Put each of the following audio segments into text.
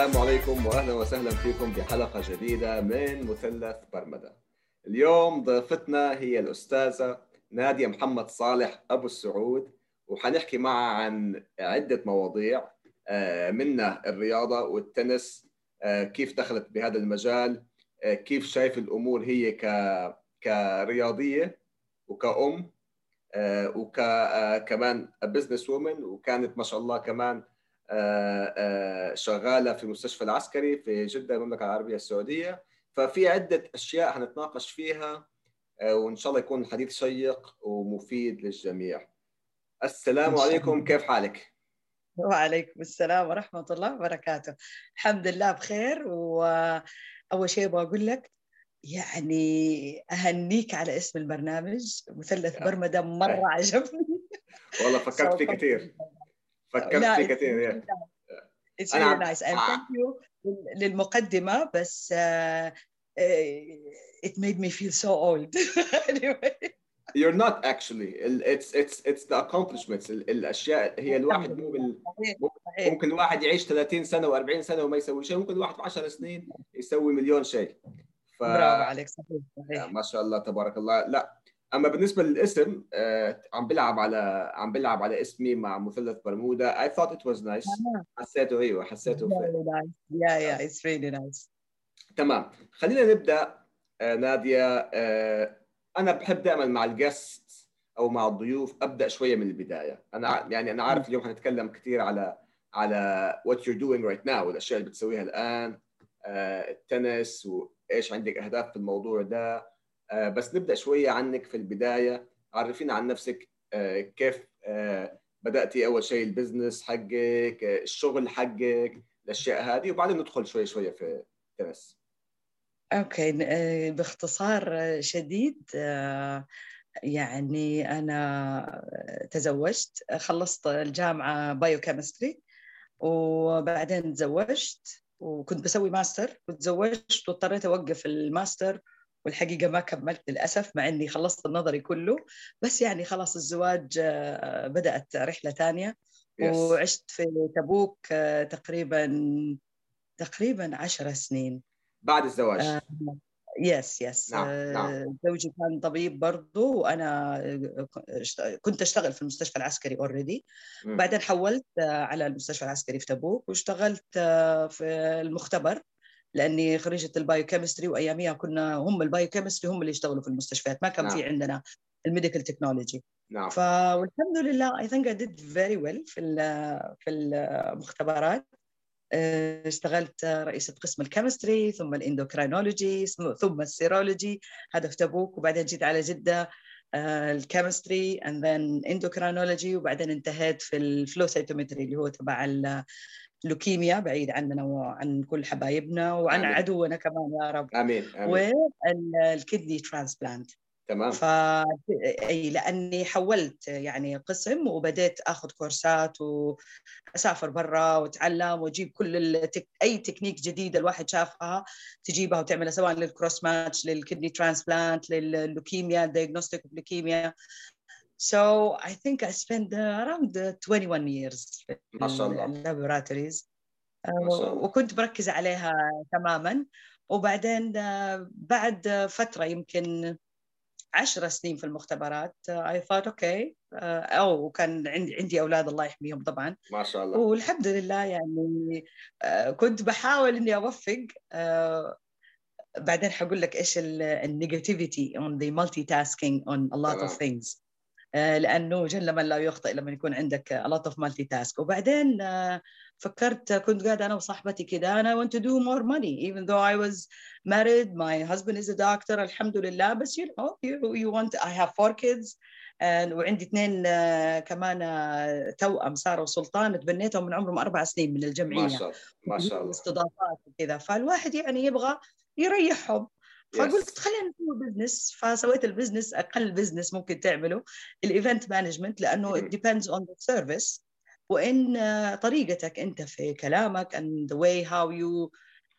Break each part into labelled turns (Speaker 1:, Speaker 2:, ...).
Speaker 1: السلام عليكم واهلا وسهلا فيكم بحلقة جديدة من مثلث برمدة. اليوم ضيفتنا هي الأستاذة نادية محمد صالح أبو السعود وحنحكي معها عن عدة مواضيع آه، منها الرياضة والتنس آه، كيف دخلت بهذا المجال آه، كيف شايف الأمور هي ك كرياضية وكأم وكمان بزنس وومن وكانت ما شاء الله كمان شغالة في المستشفى العسكري في جدة المملكة العربية السعودية. ففي عدة أشياء حنتناقش فيها آه، وإن شاء الله يكون الحديث شيق ومفيد للجميع. السلام عليكم. كيف حالك؟
Speaker 2: وعليكم السلام ورحمة الله وبركاته. الحمد لله بخير وأول شيء بقول لك يعني أهنيك على اسم البرنامج. مثلث برمدة مرة عجبني.
Speaker 1: والله فكرت فيه كثير. فكرت فيه كثير
Speaker 2: It's really nice. And thank you للمقدمة بس uh, it made me feel so old. Anyway.
Speaker 1: You're not actually. it's it's it's the accomplishments. الأشياء هي الواحد مو بال... ممكن الواحد يعيش 30 سنة و40 سنة وما يسوي شيء ممكن الواحد في 10 سنين يسوي مليون شيء.
Speaker 2: ف... برافو عليك صحيح صحيح.
Speaker 1: ما شاء الله تبارك الله. لا أما بالنسبة للاسم آه عم بلعب على عم بلعب على اسمي مع مثلث برمودا. I thought it was nice. حسيته أيوه حسيته
Speaker 2: yeah, yeah yeah it's really nice.
Speaker 1: تمام. خلينا نبدأ آه نادية. آه أنا بحب دائما مع الجست أو مع الضيوف أبدأ شوية من البداية. أنا يعني أنا عارف اليوم حنتكلم كثير على على what you're doing right now والأشياء اللي بتسويها الآن آه التنس وإيش عندك أهداف في الموضوع ده. بس نبدأ شوية عنك في البداية. عرفينا عن نفسك. كيف بدأتي أول شيء ال business حقك الشغل حقك الأشياء هذه وبعدين ندخل شوي شوية في التنس.
Speaker 2: Okay. باختصار شديد يعني أنا تزوجت خلصت الجامعة biochemistry وبعدين تزوجت وكنت بسوي ماستر. وتزوجت واضطريت أوقف الماستر والحقيقة ما كملت للأسف مع إني خلصت النظري كله. بس يعني خلاص الزواج بدأت رحلة ثانية. Yes. وعشت في تبوك تقريبا تقريبا عشر سنين.
Speaker 1: بعد الزواج. آه
Speaker 2: yes yes نعم. نعم. زوجي كان طبيب برضه وأنا كنت أشتغل في المستشفى العسكري already بعدين حولت على المستشفى العسكري في تبوك واشتغلت في المختبر. لأني خريجة ال biochemistry وأياميها كنا هم ال biochemistry هم اللي يشتغلوا في المستشفيات ما كان نعم. في عندنا ال medical technology
Speaker 1: نعم.
Speaker 2: فالحمد لله I think I did very well في في المختبرات. اشتغلت رئيسة قسم ال chemistry ثم ال endocrinology ثم ال serology هذا في تبوك وبعدين جيت على جدة ال chemistry and then endocrinology وبعدين انتهيت في ال flow cytometry اللي هو تبع لوكيميا بعيد عننا وعن كل حبايبنا وعن آمين. عدونا كمان يا رب
Speaker 1: آمين, آمين.
Speaker 2: وال kidney transplant
Speaker 1: تمام
Speaker 2: ف أي لأني حولت يعني قسم وبديت آخذ كورسات وأسافر برا وأتعلم وأجيب كل ال tech... أي تكنيك جديده الواحد شافها تجيبها وتعملها سواء لل cross match لل kidney transplant لل leukemia diagnostic leukemia So I think I spent around 21 years
Speaker 1: ما شاء الله.
Speaker 2: ال laboratories وكنت بركز عليها تماما. وبعدين بعد فترة يمكن عشر سنين في المختبرات I thought okay أو وكان عندي عندي أولاد الله يحميهم طبعا.
Speaker 1: ما شاء الله.
Speaker 2: والحمد لله يعني كنت بحاول إني أوفق. بعدين حقول لك إيش ال negativity on the multitasking on a lot of things. لأنه جل من لا يخطئ لما يكون عندك lot of multitask. وبعدين فكرت كنت قاعدة أنا وصاحبتي كده أنا want to do more money. Even though I was married my husband is a doctor الحمد لله. بس you know you, you want I have four kids and وعندي اثنين كمان توأم سارة وسلطان تبنيتهم من عمرهم أربع سنين من الجمعية.
Speaker 1: ما شاء الله ما شاء الله.
Speaker 2: استضافات وكذا. فالواحد يعني يبغى يريحهم. فقلت خلينا نسوي business فسويت ال business أقل business ممكن تعمله ال event management لأنه it depends on the service. وإن طريقتك أنت في كلامك and the way how you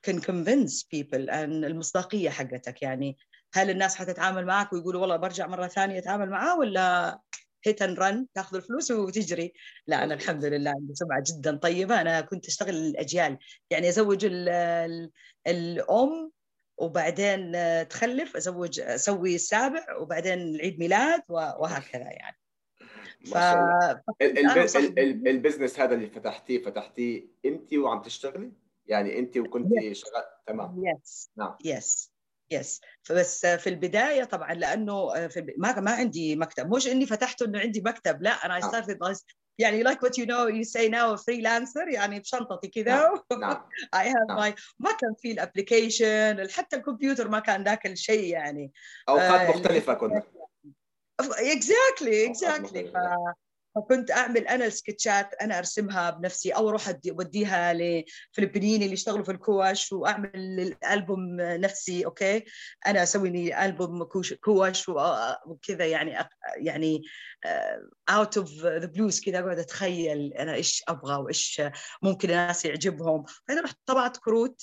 Speaker 2: can convince people and المصداقية حقتك. يعني هل الناس حتتعامل معك ويقولوا والله برجع مرة ثانية أتعامل معاه ولا hit and run تاخذ الفلوس وتجري؟ لا أنا الحمد لله عندي سمعة جدا طيبة. أنا كنت أشتغل الأجيال يعني أزوج ال ال الأم وبعدين تخلف أزوج أسوي السابع وبعدين العيد ميلاد وهكذا يعني.
Speaker 1: ف... ال business هذا اللي فتحتيه فتحتيه أنت وعم تشتغلي؟ يعني أنت وكنت yes. شغال تمام.
Speaker 2: يس نعم. يس يس فبس في البداية طبعا لأنه في ما ما عندي مكتب. مش إني فتحت إنه عندي مكتب لا أنا I started يعني like what you know you say now freelancer يعني بشنطتي كذا نعم. I have نعم. my ما كان في ال application حتى الكمبيوتر ما كان ذاك الشيء يعني
Speaker 1: أوقات uh, مختلفة كنا
Speaker 2: exactly exactly فكنت أعمل أنا السكتشات أنا أرسمها بنفسي أو أروح أوديها لفلبينيين اللي يشتغلوا في الكوش وأعمل الألبوم نفسي okay؟ أنا أسوي لي ألبوم كوش وكذا يعني يعني out of the blues كذا أقعد أتخيل أنا إيش أبغى وإيش ممكن الناس يعجبهم. بعدين رحت طبعت كروت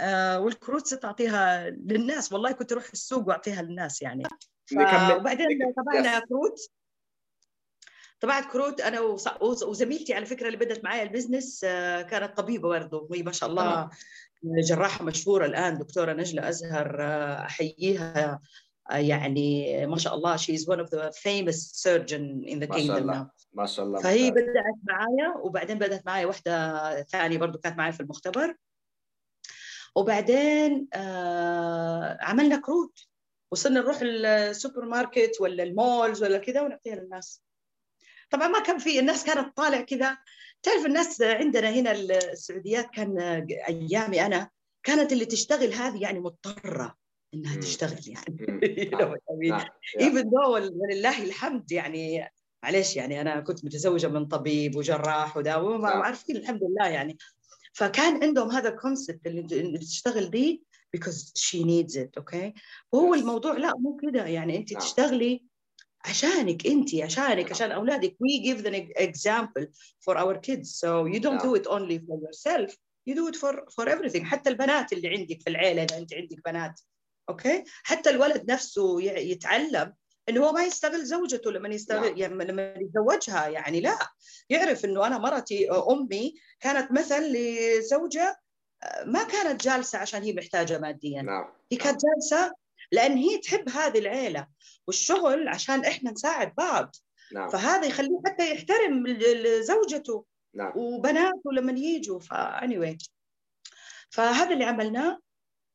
Speaker 2: آه والكروت تعطيها للناس. والله كنت أروح السوق وأعطيها للناس يعني. وبعدين طبعنا كروت. طبعت كروت أنا وزميلتي على فكرة اللي بدأت معي ال business آه، كانت طبيبة برضه وهي ما شاء الله جراحة مشهورة الآن دكتورة نجلة أزهر آه، أحييها آه، يعني ما شاء الله she is one of the famous surgeon in the kingdom
Speaker 1: ما شاء الله.
Speaker 2: فهي بدأت معايا وبعدين بدأت معايا واحدة ثانية برضه كانت معايا في المختبر. وبعدين آه عملنا كروت. وصلنا نروح السوبر ماركت ولا ال malls ولا كذا ونعطيها للناس. طبعا ما كان في الناس كانت طالع كذا. تعرف الناس عندنا هنا السعوديات كان أيامي أنا كانت اللي تشتغل هذه يعني مضطرة إنها تشتغل يعني. even though ولله الحمد يعني معلش يعني أنا كنت متزوجة من طبيب وجراح ودا وعارفين الحمد لله يعني. فكان عندهم هذا ال concept اللي تشتغل دي because she needs it okay okay? وهو الموضوع لا مو كده يعني أنت تشتغلي عشانك انت عشانك عشان أولادك. We give the example for our kids. So you don't do it only for yourself. You do it for for everything. حتى البنات اللي عندك في العيلة إذا أنت عندك بنات. أوكي حتى الولد نفسه يتعلم إنه هو ما يستغل زوجته لما يستغل يعني لما يتزوجها. يعني لا. يعرف إنه أنا مرتي أمي كانت مثل لزوجة ما كانت جالسة عشان هي محتاجة ماديا.
Speaker 1: نعم.
Speaker 2: هي كانت جالسة لأن هي تحب هذه العيلة والشغل عشان إحنا نساعد بعض
Speaker 1: نعم.
Speaker 2: فهذا يخليه حتى يحترم زوجته
Speaker 1: نعم.
Speaker 2: وبناته لما يجوا فاني فهذا اللي عملناه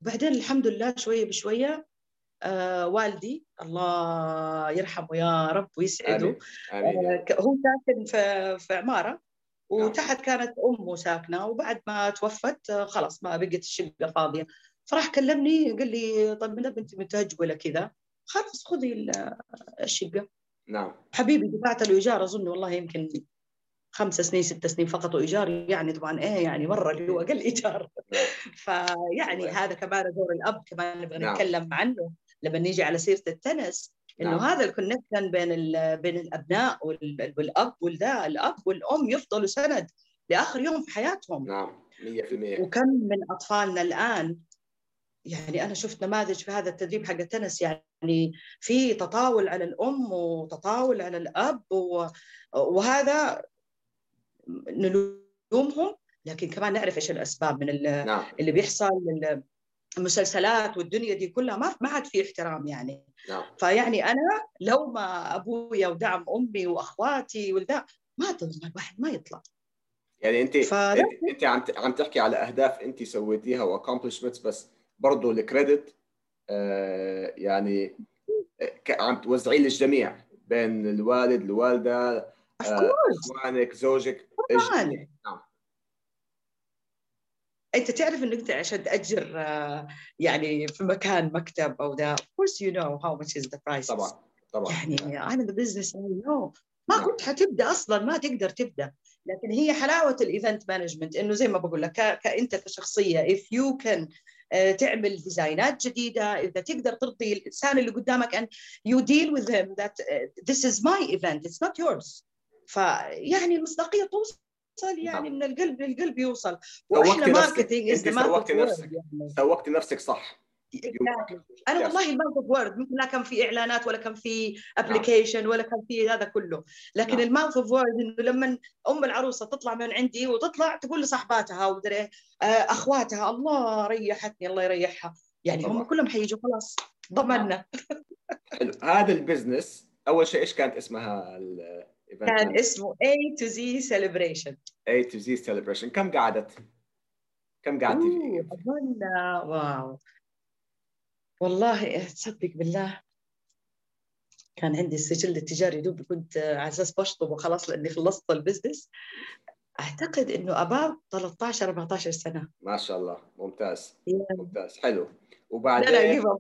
Speaker 2: بعدين الحمد لله شوية بشوية آه والدي الله يرحمه يا رب ويسعده آمين. آمين. آه هو ساكن في, في عمارة نعم. وتحت كانت أمه ساكنة وبعد ما توفت آه خلاص ما بقت الشقة فاضية فراح كلمني قال لي طيب من انت متهج ولا كذا؟ خلاص خذي الشقة.
Speaker 1: نعم.
Speaker 2: حبيبي دفعت له إيجار أظن والله يمكن خمس سنين ست سنين فقط وإيجار يعني طبعا إيه يعني مرة اللي هو أقل إيجار. نعم. فيعني هذا كمان دور الأب كمان نبغى نعم. نتكلم عنه. لما نيجي على سيرة التنس إنه نعم. هذا ال connection بين بين الأبناء والأب وال the الأب والأم يفضلوا سند لآخر يوم في حياتهم.
Speaker 1: نعم 100%
Speaker 2: وكم من أطفالنا الآن يعني أنا شفت نماذج في هذا التدريب حق التنس يعني في تطاول على الأم وتطاول على الأب وهذا نلومهم لكن كمان نعرف إيش الأسباب من
Speaker 1: نعم.
Speaker 2: اللي بيحصل المسلسلات والدنيا دي كلها ما ما عاد في احترام يعني
Speaker 1: نعم.
Speaker 2: فيعني أنا لو ما أبويا ودعم أمي وأخواتي والذا ما تضمن الواحد ما يطلع
Speaker 1: يعني انت انت عم عم تحكي على أهداف انت سويتيها و accomplishments بس برضه ال credit آه يعني عم توزعيه للجميع بين الوالد الوالدة
Speaker 2: آه،
Speaker 1: إخوانك زوجك
Speaker 2: نعم. أنت تعرف انك أنت عشان تأجر آه، يعني في مكان مكتب أو the of course you know how much is the price
Speaker 1: طبعا طبعا.
Speaker 2: يعني the business I know ما نعم. كنت حتبدأ أصلا ما تقدر تبدأ. لكن هي حلاوة ال event management إنه زي ما بقول لك كأنت كشخصية if you can آه، تعمل design ات جديدة. إذا تقدر ترضي الإنسان اللي قدامك and you deal with him that this is my event it's not yours. فيعني المصداقية توصل يعني نعم. من القلب للقلب يوصل.
Speaker 1: وإحنا marketing سوقتي نفسك. يعني. سوقتي نفسك صح.
Speaker 2: أنا والله mouth word ممكن لا كان في إعلانات ولا كان في application ولا كان في هذا كله. لكن ال mouth of word إنه لما أم العروسة تطلع من عندي وتطلع تقول لصاحباتها ومدري آه، أخواتها الله ريحتني الله يريحها. يعني هم كلهم حيجوا خلاص ضمننا.
Speaker 1: حلو. هذا ال business أول شيء إيش كانت اسمها
Speaker 2: كان اسمه A to Z Celebration.
Speaker 1: A to Z Celebration. كم قعدت؟ كم قعدتي فيه؟
Speaker 2: أظن wow. والله تصدق بالله كان عندي السجل التجاري دوب كنت على أساس بشطب وخلاص لأني خلصت البزنس. أعتقد إنه أباب 13 14 سنة.
Speaker 1: ما شاء الله. ممتاز. yeah. ممتاز. حلو. وبعدين لا لا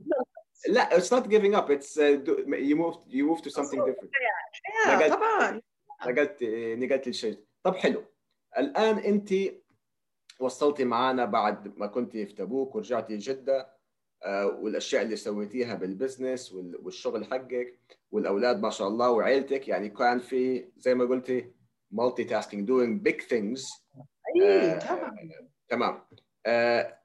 Speaker 1: لا it's not giving up. It's uh, you moved you moved to something different.
Speaker 2: yeah, طبعا.
Speaker 1: نقلت نقلت للشيء. طب حلو. الآن أنت وصلتي معنا بعد ما كنتي في تبوك ورجعتي جده والأشياء اللي سويتيها بال business والشغل حقك والأولاد ما شاء الله وعيلتك يعني كان في زي ما قلتي multitasking doing big things
Speaker 2: تمام.
Speaker 1: تمام. آه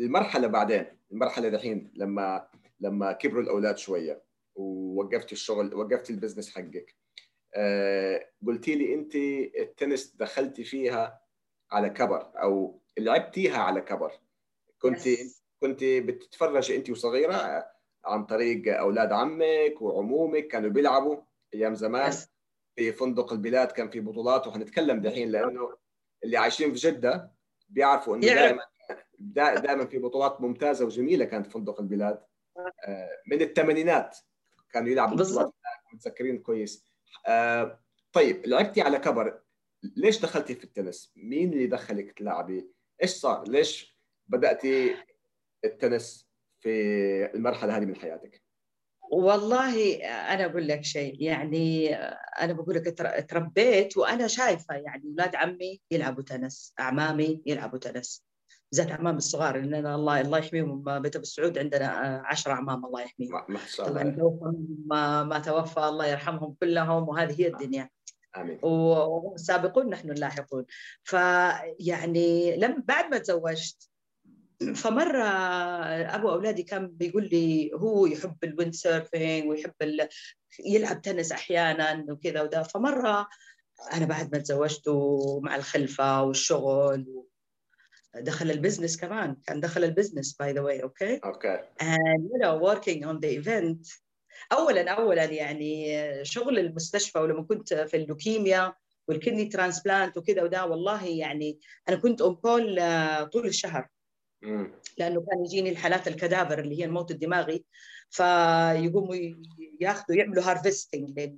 Speaker 1: المرحلة بعدين المرحلة دحين لما لما كبروا الأولاد شوية ووقفتي الشغل وقفتي ال business حقك. آه قلتي لي أنت التنس دخلتي فيها على كبر أو لعبتيها على كبر. كنت yes. كنت بتتفرجي انت وصغيرة عن طريق أولاد عمك وعمومك كانوا بيلعبوا أيام زمان. في فندق البلاد كان في بطولات وحنتكلم دحين لأنه اللي عايشين في جدة بيعرفوا إنه دائما دائما في بطولات ممتازة وجميلة كانت في فندق البلاد آه، من الثمانينات كانوا يلعبوا بطولات متذكرين كويس آه، طيب لعبتي على كبر ليش دخلتي في التنس؟ مين اللي دخلك تلعبي؟ إيش صار؟ ليش بدأتي التنس في المرحلة هذه من حياتك؟
Speaker 2: والله أنا أقول لك شيء يعني أنا بقول لك تربيت وأنا شايفة يعني أولاد عمي يلعبوا تنس أعمامي يلعبوا تنس. بالذات اعمامي الصغار لأن أنا الله الله يحميهم بيت ابو السعود عندنا عشرة أعمام الله يحميهم.
Speaker 1: ما شاء الله.
Speaker 2: ما, ما توفى الله يرحمهم كلهم وهذه هي الدنيا.
Speaker 1: آمين.
Speaker 2: والسابقون نحن اللاحقون. فيعني لم بعد ما تزوجت فمرة أبو أولادي كان بيقول لي هو يحب ال windsurfing ويحب يلعب تنس أحيانا وكذا وده فمرة أنا بعد ما تزوجت ومع الخلفة والشغل دخل ال business كمان. كان دخل ال business by the way
Speaker 1: okay okay
Speaker 2: and you know working on the event. اولا اولا يعني شغل المستشفى ولما كنت في اللوكيميا وال kidney transplant وكذا وده والله يعني أنا كنت on call طول الشهر. لأنه كان يجيني الحالات ال cadaver اللي هي الموت الدماغي فيقوموا ياخذوا يعملوا harvesting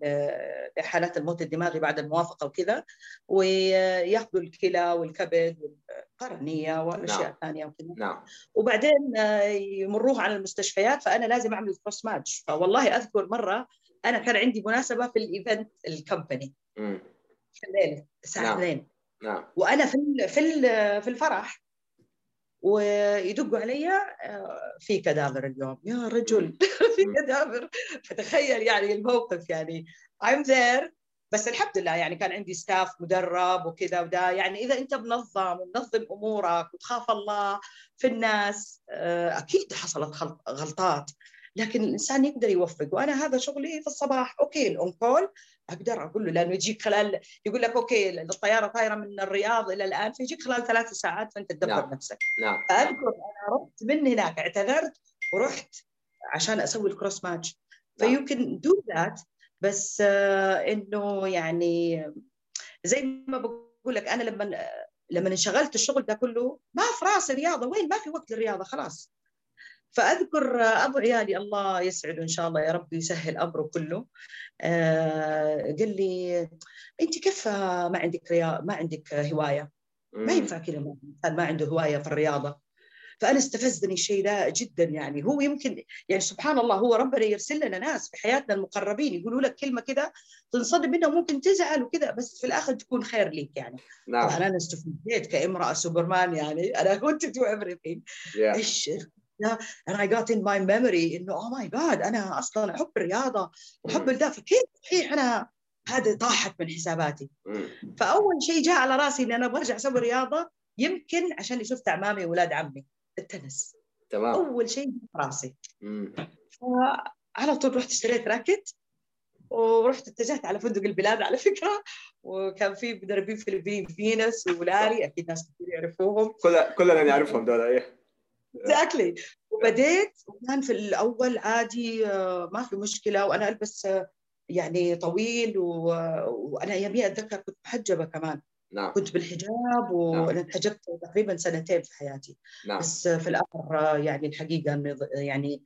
Speaker 2: لحالات الموت الدماغي بعد الموافقة وكذا وياخذوا الكلى والكبد والقرنية والاشياء نعم. الثانية وكذا
Speaker 1: نعم.
Speaker 2: وبعدين يمروها على المستشفيات فأنا لازم أعمل cross match فوالله أذكر مرة أنا كان عندي مناسبة في ال event ال company في الليل الساعة 2 نعم.
Speaker 1: نعم.
Speaker 2: وأنا في في في الفرح ويدقوا علي آه، في cadaver اليوم. يا رجل في cadaver. فتخيل يعني الموقف يعني I'm there بس الحمد لله يعني كان عندي staff مدرب وكذا وده يعني إذا أنت منظم ومنظم أمورك وتخاف الله في الناس آه، أكيد حصلت غلطات. لكن الإنسان يقدر يوفق. وأنا هذا شغلي في الصباح okay ال on call أقدر أقول له لأنه يجيك خلال يقول لك okay الطيارة طايرة من الرياض إلى الآن فيجيك خلال ثلاث ساعات فأنت تدبر
Speaker 1: نعم.
Speaker 2: نفسك.
Speaker 1: نعم.
Speaker 2: فأذكر أنا رحت من هناك اعتذرت ورحت عشان أسوي ال cross match ف you can do that بس آه إنه يعني زي ما بقول لك أنا لما لما انشغلت الشغل ده كله ما في راسي رياضه وين؟ ما في وقت للرياضة خلاص. فأذكر ابو عيالي الله يسعده إن شاء الله يا رب يسهل أمره كله. آه قال لي أنت كيف ما عندك رياضه ما عندك هواية؟ ما ينفع كذا الانسان ما عنده هواية في الرياضة. فأنا استفزني الشيء ده جدا يعني. هو يمكن يعني سبحان الله هو ربنا يرسل لنا ناس في حياتنا المقربين يقولوا لك كلمة كده تنصدم منها وممكن تزعل وكذا بس في الآخر تكون خير ليك يعني.
Speaker 1: نعم.
Speaker 2: طبعا أنا استفدت كإمرأة superwoman يعني. أنا كنت do everything إيش and I got in my memory إنه oh my god أنا أصلا احب الرياضة واحب الدا فكيف صحيح أنا هذا طاحت من حساباتي. فأول شيء جاء على راسي إني أنا أبغى أرجع أسوي رياضة يمكن عشان شفت اعمامي واولاد عمي التنس.
Speaker 1: تمام.
Speaker 2: أول شيء راسي.
Speaker 1: مم.
Speaker 2: على طول رحت اشتريت racket ورحت اتجهت على فندق البلاد على فكرة وكان في مدربين فلبين فينس ولاري أكيد ناس كثير يعرفوهم.
Speaker 1: كلنا كلنا نعرفهم دول إيه.
Speaker 2: exactly وبديت وكان في الأول عادي آه، ما في مشكلة وأنا ألبس آه، يعني طويل و... وأنا أياميها أتذكر كنت محجبه كمان.
Speaker 1: نعم.
Speaker 2: كنت بالحجاب وأنا انحجبت تقريبا سنتين في حياتي.
Speaker 1: نعم.
Speaker 2: بس في الأخر آه، يعني الحقيقة يعني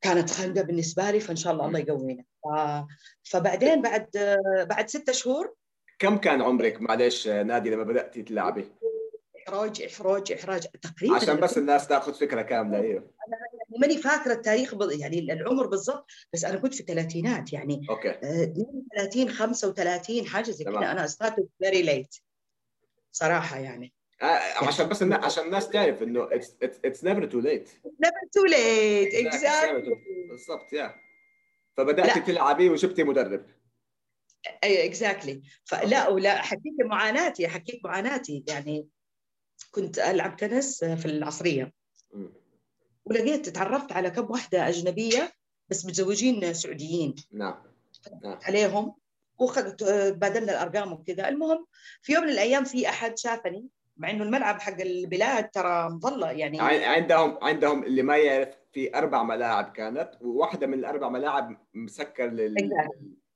Speaker 2: كانت خنقة بالنسبة لي فإن شاء الله الله يقوينا. ف- فبعدين بعد بعد ستة شهور
Speaker 1: كم كان عمرك؟ معلش نادي لما بدأتي تلعبي.
Speaker 2: إحراج إحراج إحراج. تقريبا
Speaker 1: عشان بس الناس تاخذ فكرة كاملة إيوه.
Speaker 2: يعني ماني فاكرة التاريخ. يعني العمر بالضبط بس أنا كنت في الثلاثينات يعني
Speaker 1: okay.
Speaker 2: آه، 32 35 حاجة زي. كذا أنا start very late صراحة يعني.
Speaker 1: آه، عشان بس النا- عشان الناس تعرف إنه it's, it's, it's never too late.
Speaker 2: Never too late
Speaker 1: Exactly.
Speaker 2: exactly.
Speaker 1: بالضبط يا فبدأتي
Speaker 2: لا.
Speaker 1: تلعبي وجبتي مدرب.
Speaker 2: أي اكزاكتلي فلا ولا حكيت معاناتي حكيت معاناتي يعني كنت ألعب تنس في
Speaker 1: العصرية.
Speaker 2: ولقيت تعرفت على كم واحدة أجنبية بس متزوجين سعوديين.
Speaker 1: نعم نعم.
Speaker 2: عليهم. واخذت بادلنا الأرقام وكذا. المهم في يوم من الأيام في أحد شافني مع إنه الملعب حق البلاد ترى مظلة يعني
Speaker 1: عندهم عندهم اللي ما يعرف في أربع ملاعب كانت وواحدة من الأربع ملاعب مسكر لل...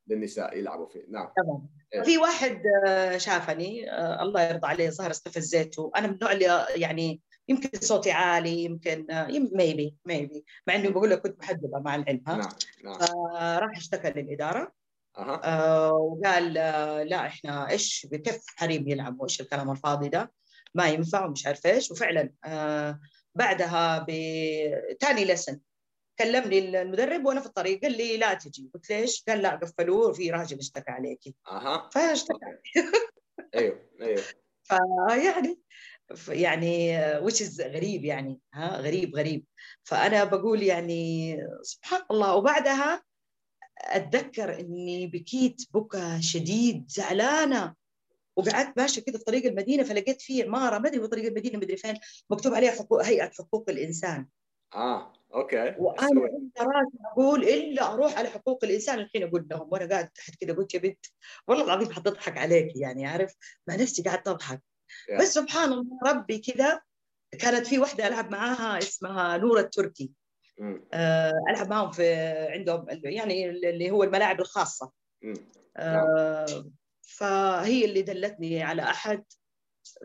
Speaker 1: للنساء يلعبوا فيه. نعم.
Speaker 2: تمام.
Speaker 1: إيه.
Speaker 2: في واحد آه، شافني آه، الله يرضى عليه ظهر استفزيته أنا من النوع اللي يعني يمكن صوتي عالي يمكن ميبي ميبي مع انه بقول لك كنت محجبه مع العلم ها
Speaker 1: نعم. نعم
Speaker 2: فراح اشتكى للإدارة.
Speaker 1: أها.
Speaker 2: آه، وقال آه، لا إحنا إيش كيف حريم يلعب وإيش الكلام الفاضي ده؟ ما ينفع ومش عارف إيش. وفعلا آه، بعدها بثاني لسن كلمني المدرب وأنا في الطريق قال لي لا تجي. قلت ليش؟ قال لا قفلوه في راجل اشتكى عليكي
Speaker 1: أها.
Speaker 2: فاشتكى.
Speaker 1: أيوه أيوه.
Speaker 2: فيعني يعني وش غريب يعني ها غريب غريب. فأنا بقول يعني سبحان الله. وبعدها أتذكر إني بكيت بكى شديد زعلانة. وقعدت ماشية كده في طريق المدينة فلقيت في عمارة ما أدري طريق المدينة ما أدري فين مكتوب عليها حقوق هيئة حقوق الإنسان.
Speaker 1: آه. أوكي
Speaker 2: وأنا عند راسي أقول إلا أروح على حقوق الإنسان الحين أقول لهم وأنا قاعد تحت كده قلت يا بنت والله العظيم حتضحك عليك يعني عارف مع نفسي قاعد تضحك
Speaker 1: Yeah.
Speaker 2: بس سبحان الله ربي كذا كانت في واحدة ألعب معاها اسمها نورة التركي. آه، ألعب معاهم في عندهم يعني اللي هو الملاعب الخاصة
Speaker 1: مم.
Speaker 2: آه، فهي اللي دلتني على أحد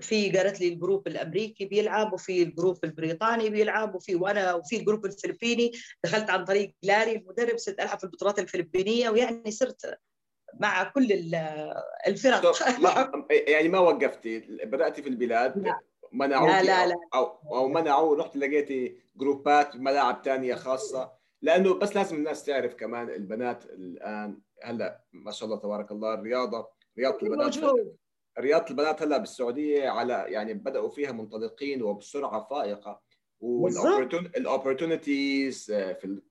Speaker 2: في قالت لي ال group الأمريكي بيلعب وفي ال group البريطاني بيلعب وفي وأنا وفي ال group الفلبيني. دخلت عن طريق لاري المدرب صرت ألعب في البطولات الفلبينية ويعني صرت مع كل ال- الفرق.
Speaker 1: ما يعني ما وقفتي. بدأتي في البلاد
Speaker 2: لا.
Speaker 1: منعوك
Speaker 2: لا، لا، لا.
Speaker 1: أو أو منعوا رحت لقيتي جروبات ملاعب تانية خاصة. لأنه بس لازم الناس تعرف كمان البنات الآن هلأ ما شاء الله تبارك الله الرياضة رياضة البنات
Speaker 2: موجود.
Speaker 1: رياضة البنات هلا بالسعودية على يعني بدأوا فيها منطلقين وبسرعة فائقة. والاوبورتونيتيز في ال...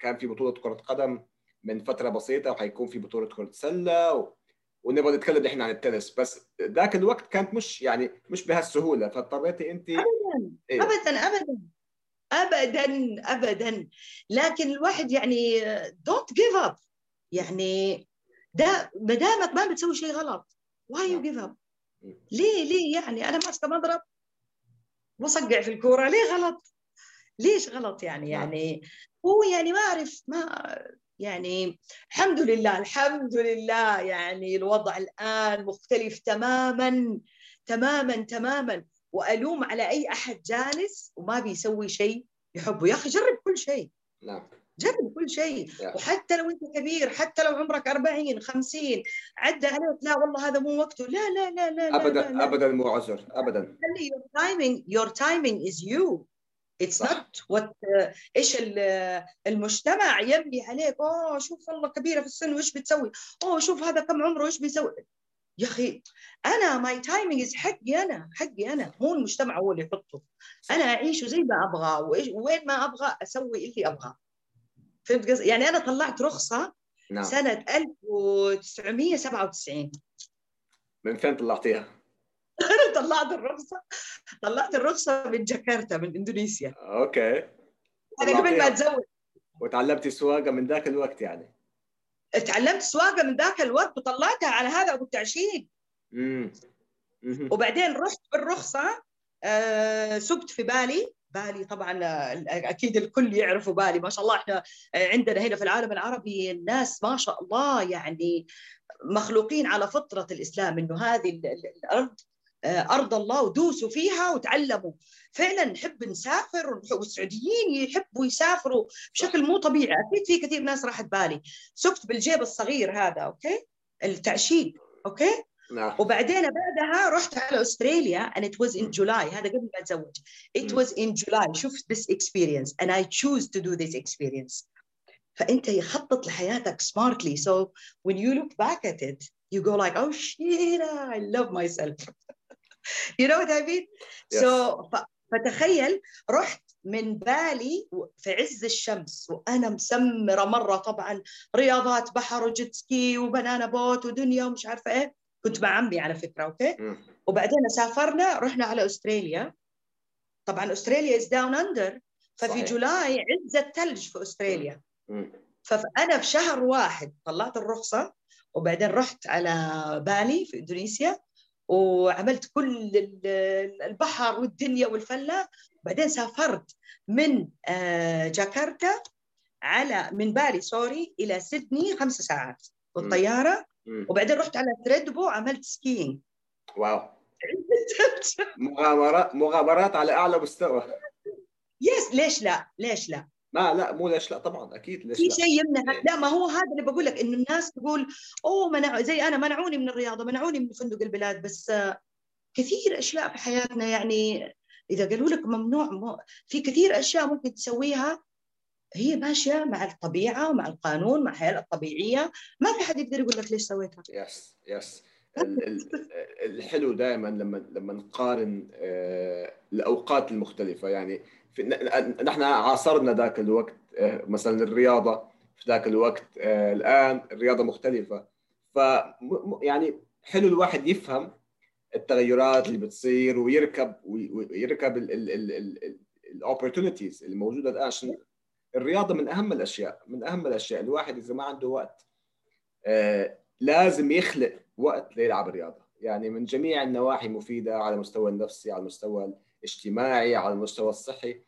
Speaker 1: كان في بطولة كرة قدم من فترة بسيطة وحيكون في بطولة كرة سلة و... ونبغى نتكلم إحنا عن التنس. بس ذاك الوقت كانت مش يعني مش بهالسهولة فاضطريتي انت
Speaker 2: ابدا.
Speaker 1: إيه.
Speaker 2: ابدا ابدا. ابدا ابدا. لكن الواحد يعني don't give up يعني ده ما دامك ما بتسوي شيء غلط. why you give up ليه ليه يعني؟ أنا ماسكه مضرب وصقع في الكورة. ليه غلط؟ ليش غلط يعني؟
Speaker 1: نعم.
Speaker 2: يعني هو يعني ما أعرف ما يعني الحمد لله الحمد لله يعني الوضع الآن مختلف تماما تماما تماما. وألوم على أي أحد جالس وما بيسوي شيء يحبه يا أخي جرب كل شيء.
Speaker 1: نعم.
Speaker 2: جرب كل شيء.
Speaker 1: Yeah.
Speaker 2: وحتى لو أنت كبير حتى لو عمرك 40 50 عدى عليك لا والله هذا مو وقته. لا لا لا لا لا
Speaker 1: ابدا
Speaker 2: لا لا.
Speaker 1: ابدا مو عذر ابدا.
Speaker 2: خلي your timing your timing is you. Not what uh, إيش ال- المجتمع يملي عليك. أوه شوف والله كبيرة في السن وإيش بتسوي؟ أوه شوف هذا كم عمره إيش بيسوي؟ يا أخي أنا my timing is حقي أنا حقي أنا. مو المجتمع هو اللي يحطه. أنا اعيشه زي ما أبغى وين ما أبغى أسوي اللي أبغاه. فهمت قصدي؟ يعني أنا طلعت رخصة
Speaker 1: نعم.
Speaker 2: سنة 1997
Speaker 1: من فين طلعتيها؟
Speaker 2: طلعت الرخصة طلعت الرخصة من جاكرتا من إندونيسيا.
Speaker 1: أوكي.
Speaker 2: أنا قبل ما أتزوج.
Speaker 1: وتعلمتي سواقة من ذاك الوقت يعني.
Speaker 2: تعلمت سواقة من ذاك الوقت وطلعتها على هذا أبو التعشيق.
Speaker 1: امم
Speaker 2: وبعدين رحت بالرخصة آه سقت في بالي. بالي. طبعا أكيد الكل يعرفوا بالي. ما شاء الله إحنا عندنا هنا في العالم العربي الناس ما شاء الله يعني مخلوقين على فطرة الإسلام إنه هذه الأرض أرض الله ودوسوا فيها وتعلموا. فعلا نحب نسافر والسعوديين يحبوا يسافروا بشكل مو طبيعي. أكيد في كثير ناس راحت بالي. سكت بالجيب الصغير هذا أوكي؟ التعشيق أوكي؟
Speaker 1: نعم
Speaker 2: وبعدين بعدها رحت على استراليا and it was in July هذا قبل ما اتزوج it was in July شوف this experience and I choose to do this experience فانت يخطط لحياتك smartly so when you look back at it you go like oh shit I love myself you know what I mean
Speaker 1: Yes.
Speaker 2: so فتخيل رحت من بالي في عز الشمس وأنا مسمره مره طبعا رياضات بحر و jet ski و banana boat ودنيا ومش عارفه إيه كنت مع عمي على فكرة
Speaker 1: أوكي.
Speaker 2: وبعدين سافرنا رحنا على أستراليا طبعا أستراليا is down under ففي
Speaker 1: صحيح.
Speaker 2: July عز الثلج في
Speaker 1: أستراليا.
Speaker 2: فأنا في شهر واحد طلعت الرخصة وبعدين رحت على بالي في إندونيسيا وعملت كل ال- البحر والدنيا والفلة بعدين سافرت من آه، جاكرتا على من بالي sorry إلى سيدني خمس ساعات بالطياره. وبعدين رحت على تريدبو عملت skiing
Speaker 1: واو. مغامرات مغامرات على أعلى مستوى.
Speaker 2: يس ليش لا؟ ليش لا؟
Speaker 1: ما لا مو ليش لا طبعا أكيد ليش
Speaker 2: في شيء يمنع. لا ما هو هذا اللي بقول لك إنه الناس تقول أوه منع زي أنا منعوني من الرياضة منعوني من فندق البلاد. بس آه، كثير أشياء في حياتنا يعني إذا قالوا لك ممنوع في كثير أشياء ممكن تسويها هي ماشية مع الطبيعة ومع القانون مع الحياة الطبيعية. ما في حد يقدر يقول لك ليش سويتها.
Speaker 1: يس يس ال- ال- الحلو دائما لما لما نقارن آه، الأوقات المختلفة. يعني في نحن عاصرنا ذاك الوقت آه، مثلا الرياضة. في ذاك الوقت آه، الآن الرياضة مختلفة. ف يعني حلو الواحد يفهم التغيرات اللي بتصير ويركب وي- ويركب ال opportunities اللي موجودة الآن. عشان الرياضة من أهم الأشياء من أهم الأشياء. الواحد إذا ما عنده وقت آه، لازم يخلق وقت ليلعب رياضه يعني من جميع النواحي مفيدة على المستوى النفسي على المستوى الاجتماعي على المستوى الصحي.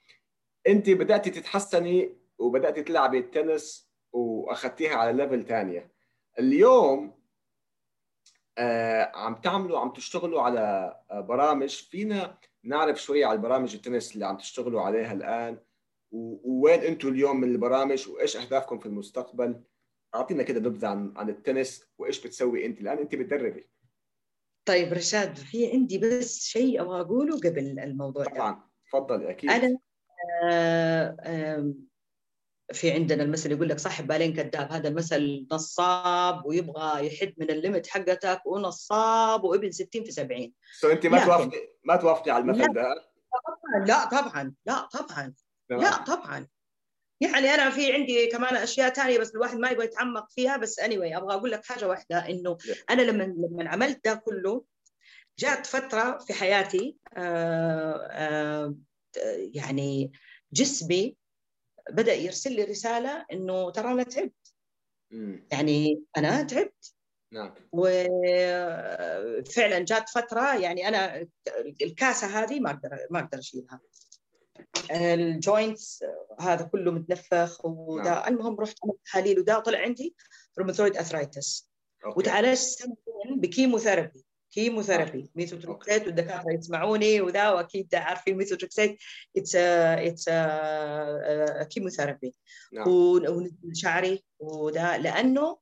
Speaker 1: أنت بدأتي تتحسني وبدأتي تلعبي التنس واخذتيها على ليفل ثانية اليوم آه عم تعملوا عم تشتغلوا على برامج. فينا نعرف شوية على البرامج التنس اللي عم تشتغلوا عليها الآن. ووين أنتم اليوم من البرامج وإيش أهدافكم في المستقبل؟ أعطينا كده نبذة عن عن التنس وإيش بتسوي أنت؟ الان أنت بتدربي
Speaker 2: طيب رشاد في عندي بس شيء أبغى أقوله قبل الموضوع
Speaker 1: طبعا تفضلي أكيد.
Speaker 2: أنا آه، في عندنا المثل يقول لك صاحب بالين كذاب هذا المثل نصاب ويبغى يحد من الليمت حقتك ونصاب وابن 60 في 70
Speaker 1: سو أنت ما توافقي ما توافقي على المثل ده؟
Speaker 2: لا طبعا لا طبعا. لا طبعا. يعني أنا في عندي كمان أشياء ثانية بس الواحد ما يبغى يتعمق فيها بس anyway أبغى أقول لك حاجة واحدة
Speaker 1: إنه.
Speaker 2: أنا لما لما عملت ده كله جاءت فترة في حياتي آه آه يعني جسمي بدأ يرسل لي رسالة إنه ترى أنا تعبت. يعني أنا تعبت.
Speaker 1: نعم.
Speaker 2: وفعلا جات فترة يعني أنا الكاسة هذه ما أقدر ما أقدر أشيلها. ال joints هذا كله متنفخ وده
Speaker 1: نعم.
Speaker 2: المهم رحت عملت تحاليل وده طلع عندي rheumatoid
Speaker 1: arthritis.
Speaker 2: وتعالجت سنتين ب chemotherapy chemotherapy methotrexate والدكاترة يسمعوني وذا وأكيد عارفين methotrexate it's it's chemotherapy
Speaker 1: نعم.
Speaker 2: ونزل شعري وده لأنه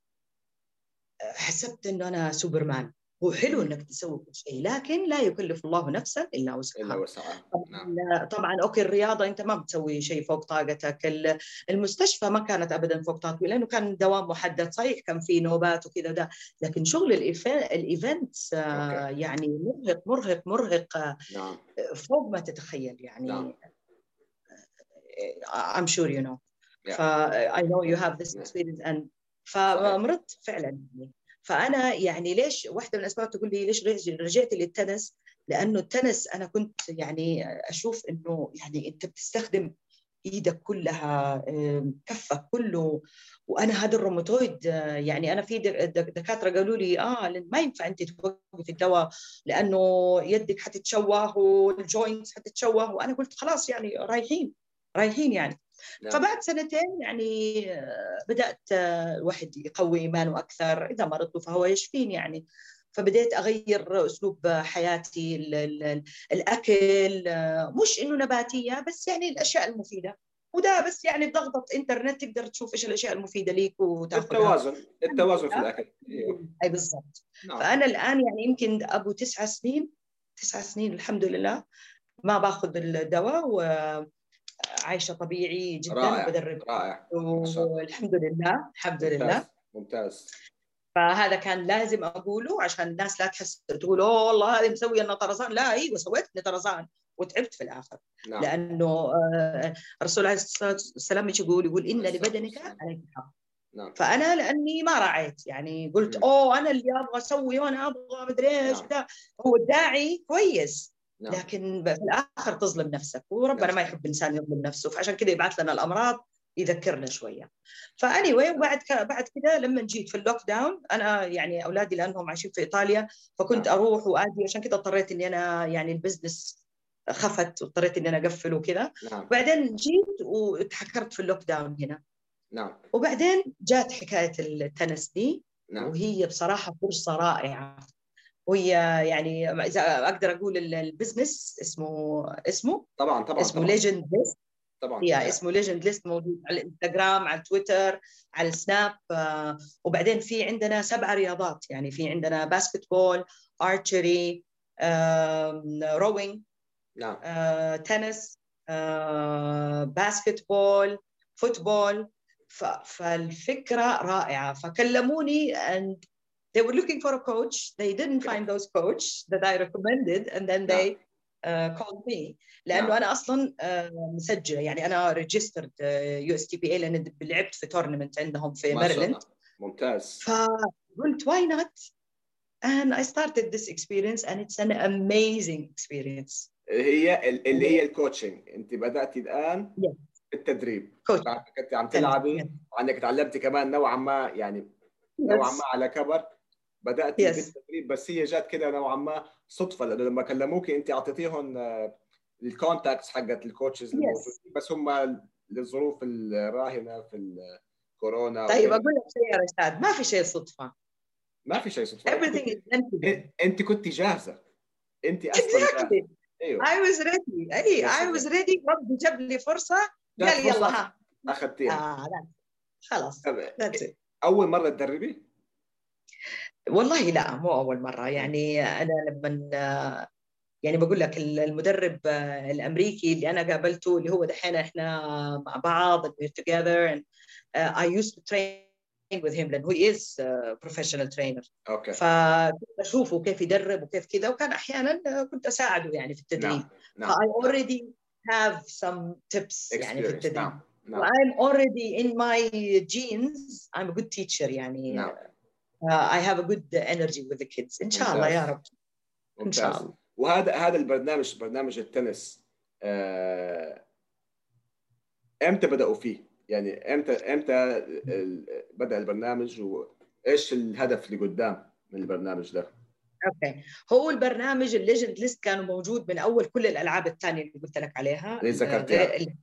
Speaker 2: حسبت إنه أنا سوبرمان. هو حلو إنك تسوي كل شيء لكن لا يكلف الله نفسا إلا
Speaker 1: إلا
Speaker 2: وسعها
Speaker 1: وسعها نعم
Speaker 2: طبعا أوكي الرياضة أنت ما بتسوي شيء فوق طاقتك ال- المستشفى ما كانت ابدا فوق طاقتي لأنه كان دوام محدد صحيح كان في نوبات وكذا ده لكن شغل ال events آه،. يعني مرهق مرهق مرهق آه،
Speaker 1: نعم
Speaker 2: فوق ما تتخيل يعني
Speaker 1: نعم.
Speaker 2: آه، I'm sure you know
Speaker 1: Yeah.
Speaker 2: ف I know you have this
Speaker 1: Yeah.
Speaker 2: experience and فمرضت فعلا يعني فأنا يعني ليش واحدة من الأسباب تقول لي ليش رج- رجعت للتنس؟ لأنه التنس أنا كنت يعني أشوف إنه يعني أنت بتستخدم إيدك كلها كفك كله. وأنا هذا الروماتويد يعني أنا في دكاترة قالوا لي آه ما ينفع أنت توقفي الدواء لأنه يدك حتتشوه وال joints حتتشوه. وأنا قلت خلاص يعني رايحين رايحين يعني. نعم. فبعد سنتين يعني بدأت الواحد يقوي إيمانه أكثر. إذا مرضت فهو يشفيني يعني. فبديت أغير أسلوب حياتي الأكل مش إنه نباتية بس يعني الأشياء المفيدة. وده بس يعني بضغطة إنترنت تقدر تشوف إيش الأشياء المفيدة ليك
Speaker 1: وتاخذ التوازن التوازن. في الأكل.
Speaker 2: أيوه أي بالضبط. نعم. فأنا الآن يعني يمكن أبو تسعة سنين تسعة سنين الحمد لله ما باخذ الدواء وعايشه طبيعي جدا
Speaker 1: رائع بدرب رائع
Speaker 2: والحمد لله الحمد
Speaker 1: ممتاز.
Speaker 2: لله
Speaker 1: ممتاز
Speaker 2: فهذا كان لازم أقوله عشان الناس لا تحس تقول أوه والله هذه مسوية النطرزان لا أيوه سويت نطرزان وتعبت في الآخر نعم. لأنه آه، الرسول عليه الصلاة والسلام إيش يقول؟ يقول إن لبدنك عليك حق نعم. فأنا لأني ما راعيت يعني قلت. أوه أنا اللي أبغى أسوي وأنا أبغى مدري إيش نعم. هو الداعي كويس نعم. لكن في الآخر تظلم نفسك وربنا نعم. ما يحب الإنسان يظلم نفسه فعشان كذا يبعث لنا الأمراض يذكرنا شوية ف anyway وبعد بعد كذا لما جيت في ال lockdown أنا يعني أولادي لأنهم عايشين في إيطاليا فكنت نعم. أروح وأجي عشان كذا اضطريت إني أنا يعني ال business خفت واضطريت إني أنا أقفل وكذا نعم. بعدين جيت وتحجرت في ال lockdown هنا
Speaker 1: نعم
Speaker 2: وبعدين جات حكاية التنس دي نعم. وهي بصراحة فرصة رائعة وهي يعني إذا أقدر أقول ال business اسمه اسمه؟
Speaker 1: طبعا طبعا
Speaker 2: اسمه ليجند بيست
Speaker 1: طبعا
Speaker 2: يا اسمه ليجند بيست موجود على الانستغرام على تويتر على السناب آه وبعدين في عندنا سبع رياضات. يعني في عندنا basketball archery rowing
Speaker 1: نعم.
Speaker 2: آه، تنس آه، basketball football فالفكرة رائعة. فكلموني and they were looking for a coach. They didn't find those coach that I recommended and then they uh, called me. لأنه. أنا أصلا uh, مسجلة. يعني أنا ريجسترد يو اس تي بي اي لأن لعبت في tournament عندهم في ميرلاند
Speaker 1: ممتاز.
Speaker 2: فقلت why not? And I started this experience and it's an amazing experience.
Speaker 1: هي اللي هي ال coaching أنت بدأتي الآن
Speaker 2: yes.
Speaker 1: التدريب. كنت عم تلعبي وعندك تعلمتي كمان نوعا ما يعني نوعا ما على كبر. بداتي yes. بالتدريب بس هي جات كده نوعا ما صدفة لأنه لما كلموكي أنت أعطيتيهم ال contacts حقت ال coaches الموجودين بس هم للظروف الراهنة في الكورونا
Speaker 2: طيب أقول لك شيء يا رشاد ما في شيء صدفة.
Speaker 1: ما في شيء صدفة.
Speaker 2: Everything is
Speaker 1: انت كنت جاهزة. أنت أصلا exactly. جاهزة.
Speaker 2: أيوه. I was ready. أي I was ready. ربي جاب لي فرصة قال يلا. ها
Speaker 1: أخذتيها.
Speaker 2: آه لا. خلاص.
Speaker 1: أول مرة تدربي؟
Speaker 2: والله لا مو أول مرة يعني أنا لما يعني بقول لك المدرب الأمريكي اللي أنا قابلته اللي هو دحين إحنا مع بعض we're together and I used to train with him لأنه he is a professional trainer
Speaker 1: أوكي
Speaker 2: فكنت أشوفه كيف يدرب وكيف كذا وكان أحيانا كنت أساعده يعني في التدريب نعم. نعم. I already have some tips يعني في التدريب نعم. نعم. I'm already in my genes I'm a good teacher يعني نعم. Uh, I have a good energy with the kids. إن شاء الله يا رب. إن شاء الله.
Speaker 1: وهذا هذا البرنامج برنامج التنس آه، إمتى بدأوا فيه؟ يعني إمتى إمتى بدأ البرنامج؟ وإيش الهدف اللي قدام من البرنامج ده؟
Speaker 2: okay. هو البرنامج ال legend list كان موجود من أول كل الألعاب الثانية اللي قلت لك عليها.
Speaker 1: اللي ذكرتها.
Speaker 2: اللي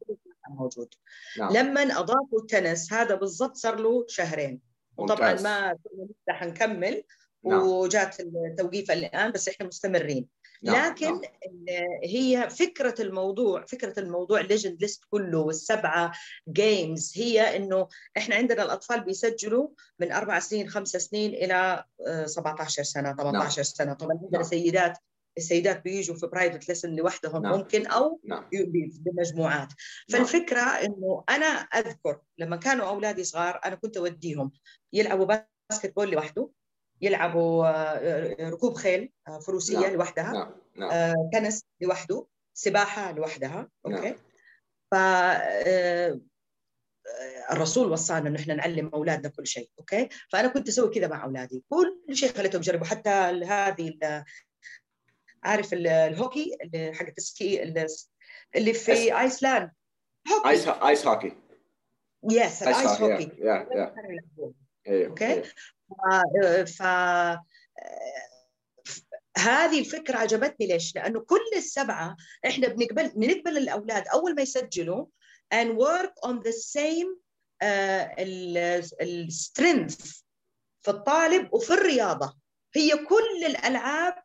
Speaker 2: موجود. نعم. لما أضافوا التنس هذا بالضبط صار له شهرين. وطبعا ما كنا حنكمل نعم. وجات التوقيف الآن بس إحنا مستمرين نعم. لكن نعم. هي فكرة الموضوع فكرة الموضوع legend list كله والسبعة games هي إنه إحنا عندنا الأطفال بيسجلوا من أربع سنين خمس سنين إلى 17 سنة 18 نعم. سنة طبعا عندنا نعم. سيدات السيدات بيجوا في private lesson لوحدهم نعم. ممكن أو نعم. بمجموعات نعم. فالفكرة إنه أنا أذكر لما كانوا أولادي صغار أنا كنت أوديهم يلعبوا basketball لوحده يلعبوا آه، ركوب خيل آه، فروسية نعم. لوحدها
Speaker 1: نعم. نعم.
Speaker 2: آه، تنس لوحده سباحة لوحدها okay نعم. ف الرسول وصانا إنه إحنا نعلم أولادنا كل شيء okay فأنا كنت أسوي كذا مع أولادي كل شيء خليتهم يجربوا حتى هذه عارف الهوكي اللي حق ال ski اللي في Iceland
Speaker 1: ice, ice hockey.
Speaker 2: yes ال ice
Speaker 1: hockey
Speaker 2: okay ف هذه الفكرة عجبتني ليش؟ لأنه كل السبعة إحنا بنقبل بنقبل الأولاد أول ما يسجلوا and work on the same uh, ال strength في الطالب وفي الرياضة. هي كل الألعاب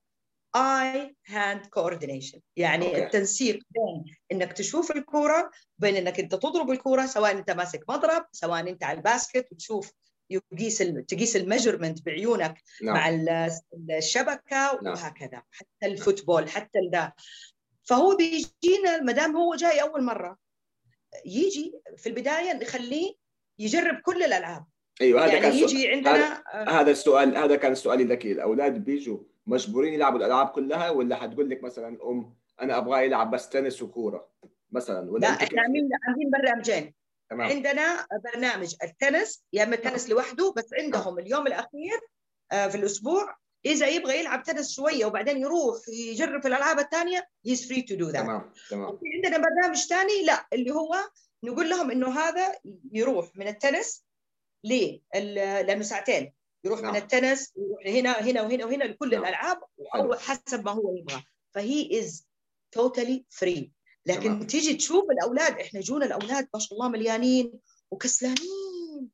Speaker 2: eye hand coordination يعني okay. التنسيق بين إنك تشوف الكورة بين إنك أنت تضرب الكورة سواء أنت ماسك مضرب سواء أنت على ال basket وتشوف يقيس تقيس ال measurement بعيونك no. نعم. مع الشبكة no. نعم. وهكذا حتى ال football حتى الدا فهو بيجينا ما دام هو جاي أول مرة يجي في البداية نخليه يجرب كل الألعاب
Speaker 1: أيوه
Speaker 2: هذا يعني كان يجي عندنا
Speaker 1: هذا السؤال هذا كان سؤالي ذكي الأولاد بيجوا مجبورين يلعبوا الألعاب كلها ولا حتقول لك مثلا أم أنا أبغى يلعب بس تنس وكورة مثلا
Speaker 2: ولا لا إحنا عاملين عاملين برنامجين تمام. عندنا برنامج التنس يا إما التنس لوحده بس عندهم اليوم الأخير آه، في الأسبوع إذا يبغى يلعب تنس شوية وبعدين يروح يجرب في الألعاب الثانية he's free to do that
Speaker 1: تمام تمام
Speaker 2: عندنا برنامج ثاني لا اللي هو نقول لهم إنه هذا يروح من التنس ليه؟ لأنه ساعتين يروح نعم. من التنس يروح هنا هنا وهنا وهنا لكل نعم. الألعاب أو حسب ما هو يبغى. فهي is totally free لكن تمام. تيجي تشوف الأولاد إحنا جونا الأولاد ما شاء الله مليانين وكسلانين.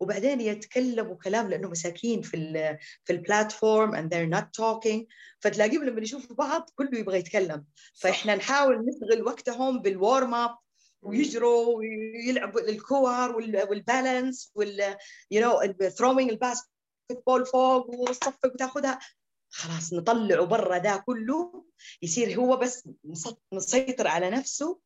Speaker 2: وبعدين يتكلموا كلام لأنه مساكين في ال في ال platform and they're not talking. فتلاقيهم لما يشوفوا بعض كله يبغى يتكلم. فإحنا نحاول نشغل وقتهم بال warm up ويجروا ويلعبوا الكور وال balance وال you know throwing ال basketball فوق وتصفق وتاخذها خلاص نطلعه برا ذا كله يصير هو بس مسيطر على نفسه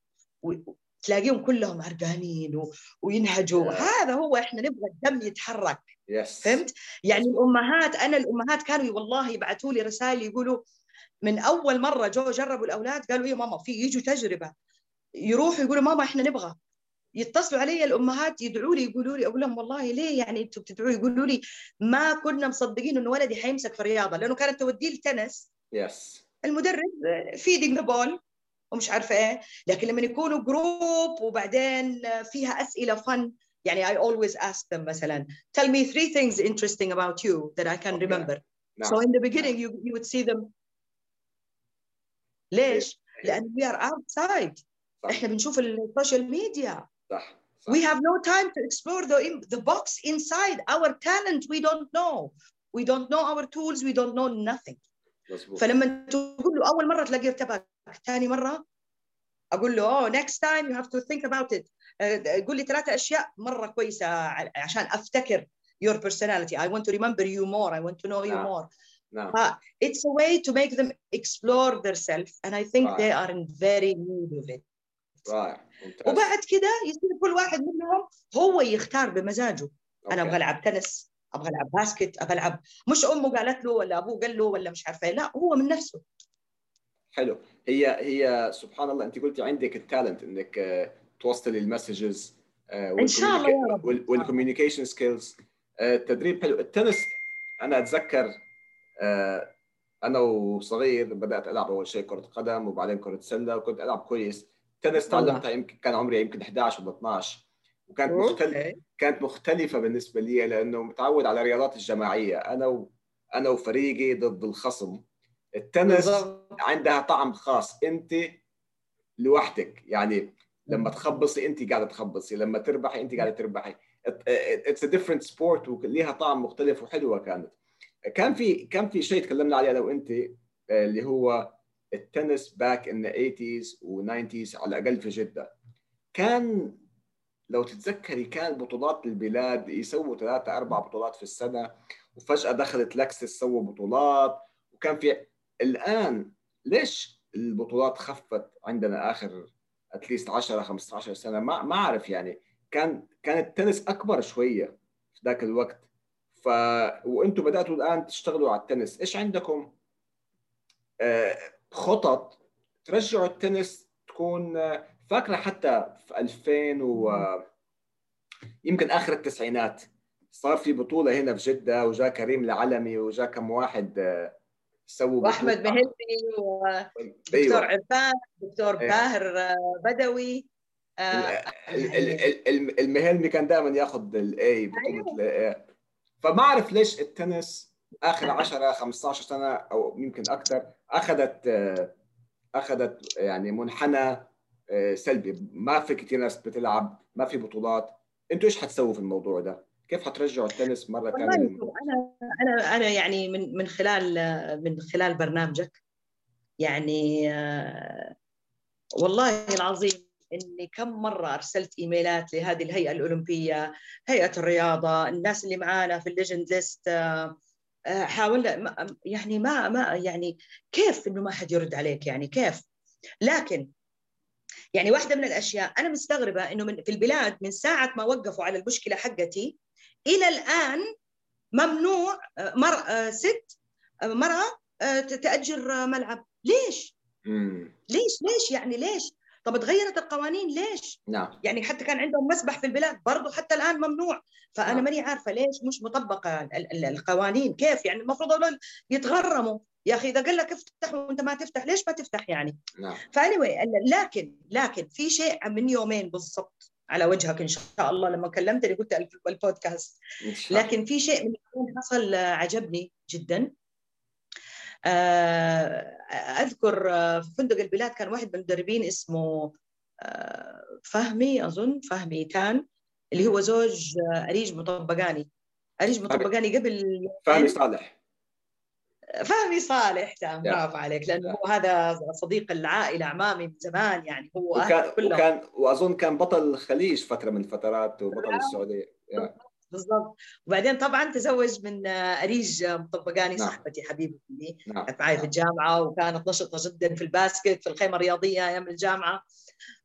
Speaker 2: وتلاقيهم كلهم عرقانين وينهجوا. هذا هو إحنا نبغى الدم يتحرك
Speaker 1: yes.
Speaker 2: فهمت؟ يعني الأمهات أنا الأمهات كانوا والله يبعثوا لي رسائل يقولوا من أول مرة جو جربوا الأولاد قالوا إيه ماما في يجوا تجربة يروحوا يقولوا ماما إحنا نبغى. يتصلوا علي الأمهات يدعوا لي يقولوا لي أقول لهم والله ليه يعني أنتم بتدعوا يقولوا لي ما كنا مصدقين إنه ولدي حيمسك في الرياضة لأنه كانت توديه التنس
Speaker 1: yes
Speaker 2: المدرب فيدنج ذا بول ومش عارفة إيه. لكن لما يكونوا جروب وبعدين فيها أسئلة فن يعني I always ask them مثلا tell me three things interesting about you that I can okay. remember. no. so in the beginning you, you would see them. ليش؟ لأن we are outside. صح. احنا بنشوف السوشيال ميديا
Speaker 1: صح.
Speaker 2: صح. We have no time to explore the, the box inside our talent we don't know. We don't know our tools, we don't know nothing. مزبوط. فلما تقول له أول مرة تلاقيه ارتبك، ثاني مرة أقول له oh next time you have to think about it. قول لي ثلاثة أشياء مرة كويسة عشان أفتكر your personality. I want to remember you more. I want to know you
Speaker 1: نعم.
Speaker 2: more.
Speaker 1: نعم.
Speaker 2: it's a way to make them explore themselves and I think right. they are in very need of it.
Speaker 1: رائع
Speaker 2: وبعد كده يصير كل واحد منهم هو يختار بمزاجه. okay. أنا أبغى ألعب تنس أبغى ألعب basket أبغى ألعب مش أمه قالت له ولا أبوه قال له ولا مش عارفة لا هو من نفسه.
Speaker 1: حلو. هي هي سبحان الله أنت قلتي عندك ال talent إنك آه، توصلي ال
Speaker 2: messages إن شاء الله يا رب.
Speaker 1: وال communication skills التدريب حلو. التنس أنا أتذكر آه، أنا وصغير بدأت ألعب أول شيء كرة قدم وبعدين كرة سلة وكنت ألعب كويس. تنس تعلمتها يمكن كان عمري يمكن 11 ولا 12 وكانت مختلفه كانت مختلفة بالنسبة لي لأنه متعود على الرياضات الجماعية. أنا و... أنا وفريقي ضد الخصم. التنس بالضبط. عندها طعم خاص. أنت لوحدك. يعني لما تخبصي أنت قاعدة تخبصي. لما تربحي أنت قاعدة تربحي. it's a different sport وليها طعم مختلف وحلوة كانت. كان في كان في شيء تكلمنا عليه أنا وانت اللي هو التنس back in 80s و90s على الأقل في جدة. كان لو تتذكري كان بطولات البلاد يسووا ثلاثة أربع بطولات في السنة وفجأة دخلت Lexus سووا بطولات. وكان في الآن ليش البطولات خفت عندنا آخر at least 10 15 سنة؟ ما ما أعرف يعني. كان كان التنس أكبر شوية في ذاك الوقت. ف وأنتم بدأتوا الآن تشتغلوا على التنس. إيش عندكم؟ آه خطط ترجعوا التنس تكون فاكرة حتى في 2000 و يمكن آخر التسعينات صار في بطولة هنا في جدة وجاء كريم العلمي وجاء كم واحد سووا
Speaker 2: وأحمد مهندي ودكتور أيوة. عبان دكتور أيوة. باهر آه، بدوي
Speaker 1: آه، المهندي كان دائما ياخذ الاي بطولة أيوة. فما أعرف ليش التنس آخر 10 15 سنة أو يمكن أكثر أخذت أخذت يعني منحنى سلبي ما في كثير ناس بتلعب ما في بطولات أنتوا إيش حتسووا في الموضوع ده؟ كيف حترجعوا التنس مرة ثانية؟
Speaker 2: أنا أنا أنا يعني من من خلال من خلال برنامجك يعني آه، والله العظيم إني كم مرة أرسلت إيميلات لهذه الهيئة الأولمبية، هيئة الرياضة، الناس اللي معانا في الليجند ليست حاولنا يعني ما ما يعني كيف إنه ما حد يرد عليك يعني كيف؟ لكن يعني واحدة من الأشياء أنا مستغربة إنه من في البلاد من ساعة ما وقفوا على المشكلة حقتي إلى الآن ممنوع مرأة ست مرأة تأجر ملعب ليش؟ ليش ليش يعني ليش؟ طب تغيرت القوانين ليش؟
Speaker 1: نعم.
Speaker 2: يعني حتى كان عندهم مسبح في البلاد برضه حتى الآن ممنوع. فأنا نعم. ماني عارفة ليش مش مطبقة القوانين كيف؟ يعني المفروض يتغرموا. يا أخي إذا قال لك افتح وأنت ما تفتح ليش ما تفتح يعني؟
Speaker 1: نعم.
Speaker 2: فاني لكن لكن في شيء من يومين بالضبط على وجهك إن شاء الله لما كلمتني قلت البودكاست. لكن في شيء من حصل عجبني جدا. أذكر في فندق البلاد كان واحد من المدربين اسمه آه، فهمي أظن فهمي كان اللي هو زوج أريج مطبقاني. أريج مطبقاني قبل
Speaker 1: فهمي صالح.
Speaker 2: فهمي صالح تمام برافو عليك. لأنه هو هذا صديق العائلة اعمامي من زمان يعني هو
Speaker 1: وكان كلهم. وكان وأظن كان بطل الخليج فترة من الفترات وبطل السعودية.
Speaker 2: بالضبط وبعدين طبعا تزوج من أريج مطبقاني نعم. صاحبتي حبيبتي نعم. كانت معي في الجامعة وكانت نشطه جدا في الباسكت في الخيمة الرياضية أيام الجامعة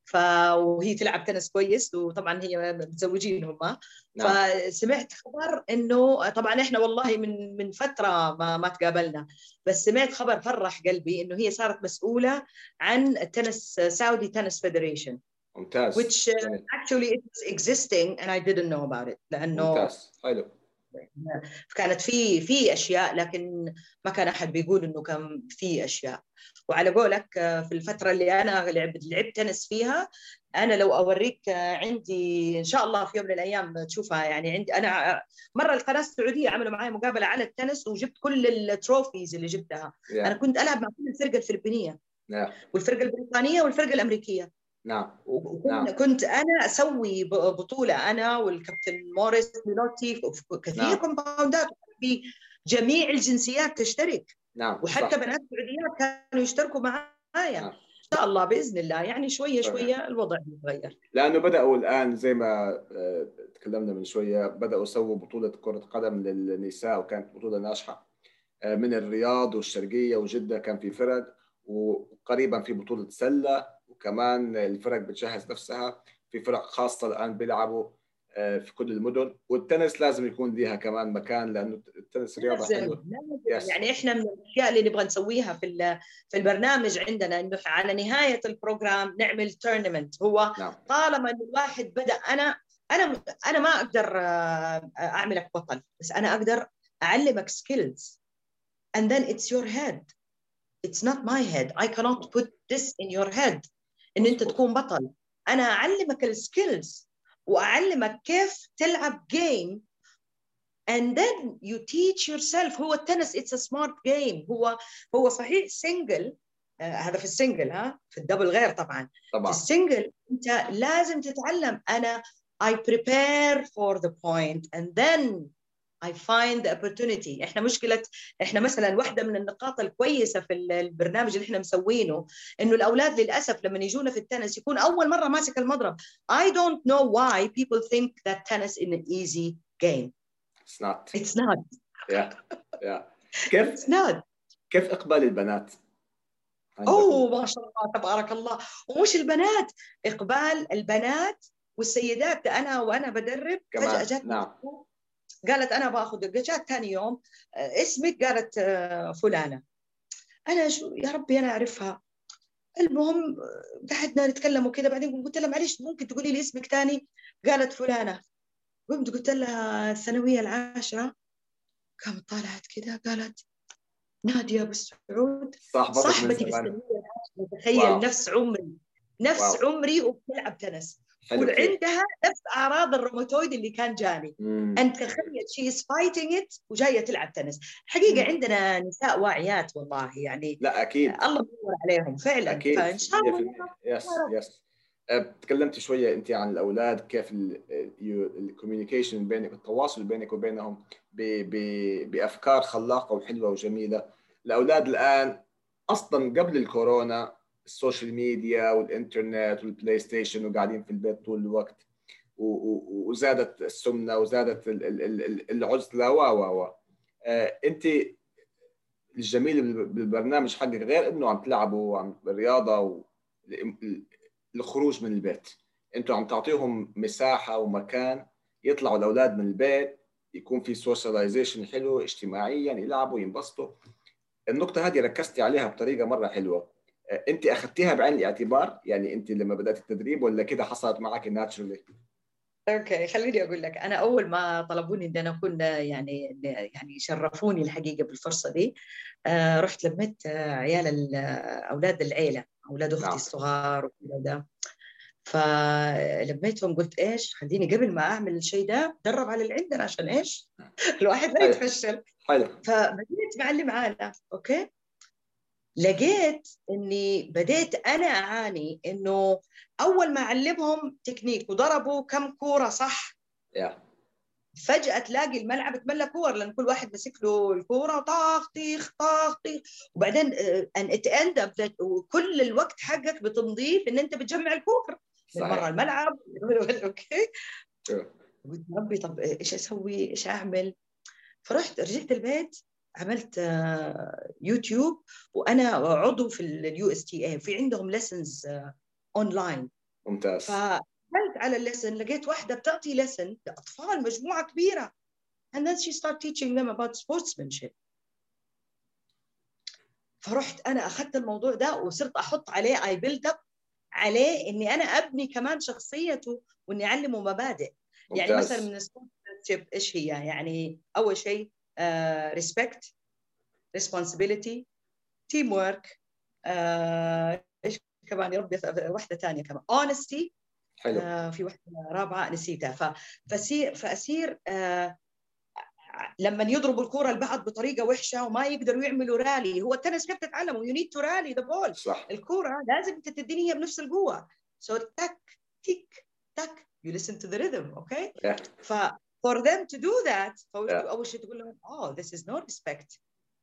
Speaker 2: ف وهي تلعب تنس كويس وطبعا هي متزوجين هم نعم. فسمعت خبر إنه طبعا إحنا والله من من فترة ما ما تقابلنا بس سمعت خبر فرح قلبي إنه هي صارت مسؤولة عن التنس Saudi Tennis Federation
Speaker 1: ممتاز.
Speaker 2: Which uh, actually it was existing and I didn't know about it. لأنه
Speaker 1: ممتاز. حلو.
Speaker 2: كانت في في أشياء لكن ما كان أحد بيقول إنه كان في أشياء. وعلى قولك في الفترة اللي أنا لعبت لعبت تنس فيها أنا لو أوريك عندي إن شاء الله في يوم من الأيام تشوفها. يعني عندي أنا مرة القناة السعودية عملوا معي مقابلة على التنس وجبت كل ال trophies اللي جبتها. Yeah. أنا كنت ألعب مع كل الفرقة الفلبينية.
Speaker 1: Yeah.
Speaker 2: والفرقة البريطانية والفرقة الأمريكية.
Speaker 1: نعم.
Speaker 2: نعم. كنت أنا أسوي بطولة أنا والكابتن موريس ميلوتي كثير نعم. compound ات في جميع الجنسيات تشترك.
Speaker 1: نعم
Speaker 2: وحتى صح. بنات سعوديات كانوا يشتركوا معايا. نعم. إن شاء الله بإذن الله يعني شوية شوية الوضع يتغير
Speaker 1: لأنه بدأوا الآن زي ما آه، تكلمنا من شوية بدأوا يسووا بطولة كرة قدم للنساء وكانت بطولة ناجحة آه، من الرياض والشرقية وجدة كان في فرق وقريبا في بطولة سلة. وكمان الفرق بتجهز نفسها. في فرق خاصة الآن بيلعبوا آه، في كل المدن. والتنس لازم يكون لها كمان مكان لأنه التنس رياضة حلوة.
Speaker 2: يعني إحنا من الأشياء اللي نبغى نسويها في في البرنامج عندنا إنه على نهاية ال program نعمل tournament هو نعم. طالما إنه الواحد بدأ أنا أنا أنا ما أقدر آه، أعملك بطل بس أنا أقدر أعلمك skills and then it's your head. It's not my head. I cannot put this in your head. إن أنت تكون بطل. أنا أعلمك ال skills وأعلمك كيف تلعب game and then you teach yourself. هو ال tennis it's a smart game. هو هو صحيح single uh, هذا في ال single ها؟ في ال double غير طبعا.
Speaker 1: طبعا.
Speaker 2: في ال single أنت لازم تتعلم. أنا I prepare for the point and then I find the opportunity. إحنا مشكلة إحنا مثلا واحدة من النقاط الكويسة في البرنامج اللي إحنا مسوينه إنه الأولاد للأسف لما يجونا في التنس يكون أول مرة ماسك المضرب. I don't know why people think that tennis is an easy game.
Speaker 1: It's not.
Speaker 2: It's not.
Speaker 1: Yeah. Yeah. كيف؟
Speaker 2: It's not.
Speaker 1: كيف إقبال البنات؟
Speaker 2: أوه ما شاء الله تبارك الله. ومش البنات إقبال البنات والسيدات. أنا وأنا بدرب
Speaker 1: فجأة جات
Speaker 2: نعم. قالت أنا بأخذ جات ثاني يوم آه، اسمك؟ قالت آه، فلانة. أنا شو يا ربي أنا أعرفها. المهم قعدنا نتكلم وكذا بعدين قلت لها معلش ممكن تقولي لي اسمك ثاني قالت فلانة. قمت قلت لها الثانوية العاشرة. قامت طالعت كذا قالت نادية أبو السعود
Speaker 1: صاحبتك
Speaker 2: صاحبتي في الثانوية تخيل نفس عمري نفس wow. عمري وبتلعب تنس. وعندها نفس أعراض الروماتويد اللي كان جاني. مم. انت تخيل she is fighting it وجاية تلعب تنس. حقيقه مم. عندنا نساء واعيات والله يعني
Speaker 1: لا أكيد.
Speaker 2: الله يدور عليهم فعلا.
Speaker 1: أكيد فإن شاء الله yes yes تكلمت شوية أنت عن الأولاد كيف ال communication بينك التواصل بينك وبينهم بأفكار خلاقة وحلوة وجميلة. الأولاد الآن أصلا قبل الكورونا ال social media والإنترنت وال PlayStation وقاعدين في البيت طول الوقت. وزادت السمنة وزادت العزلة. و و و. أنت الجميل بالبرنامج حقك غير إنه عم تلعبوا عم رياضه الخروج من البيت. أنتم عم تعطيهم مساحة ومكان يطلعوا الأولاد من البيت يكون في socialization حلو اجتماعيا يلعبوا ينبسطوا. النقطة هذه ركزتي عليها بطريقة مرة حلوة. انت اخذتيها بعين الاعتبار؟ يعني انت لما بدأت التدريب ولا كده حصلت معك naturally
Speaker 2: okay خليني أقول لك أنا أول ما طلبوني ان أنا أكون يعني يعني شرفوني الحقيقة بالفرصة دي رحت لميت عيال أولاد العيلة أولاد أختي نعم. الصغار وكذا فلميتهم قلت إيش خليني قبل ما أعمل الشيء ده أدرب على اللي عندنا عشان إيش؟ الواحد لا يتفشل.
Speaker 1: حلو.
Speaker 2: فبديت معلم معانا okay؟ لقيت إني بديت أنا أعاني إنه أول ما أعلمهم تكنيك وضربوا كم كورة صح.
Speaker 1: yeah.
Speaker 2: فجأة تلاقي الملعب اتملى كور لأن كل واحد مسك له الكورة طاخ طيخ طاخ طيخ وبعدين in the end وكل الوقت حقك بتمضيه في إن أنت بتجمع الكور. من برا الملعب. okay. قلت ربي طب إيش أسوي؟ إيش أعمل؟ فرحت رجعت البيت. عملت يوتيوب وأنا عضو في ال USTA في عندهم lessons online
Speaker 1: ممتاز.
Speaker 2: فدخلت على ال lesson لقيت واحدة بتعطي lesson لأطفال مجموعة كبيرة. And then she started teaching them about sportsmanship. فرحت أنا أخذت الموضوع ده وصرت أحط عليه I build up عليه إني أنا أبني كمان شخصيته وإني أعلمه مبادئ. ممتاز. يعني مثلا من ال sportsmanship إيش هي؟ يعني أول شيء uh, respect responsibility team work uh, إيش كمان؟ يا ربي واحدة ثانية كمان. honesty
Speaker 1: حلو.
Speaker 2: uh, في واحدة رابعة نسيتها. فاسير فأسير uh, لما يضربوا الكرة لبعض بطريقة وحشة وما يقدروا يعملوا رالي هو التنس كيف تتعلموا you need to rally the ball
Speaker 1: صح.
Speaker 2: الكرة لازم انت تديني هي بنفس القوة. so so, تك تك تك listen to the rhythm okay
Speaker 1: yeah.
Speaker 2: ف for them to do that yeah. اول شيء تقول لهم oh this is no respect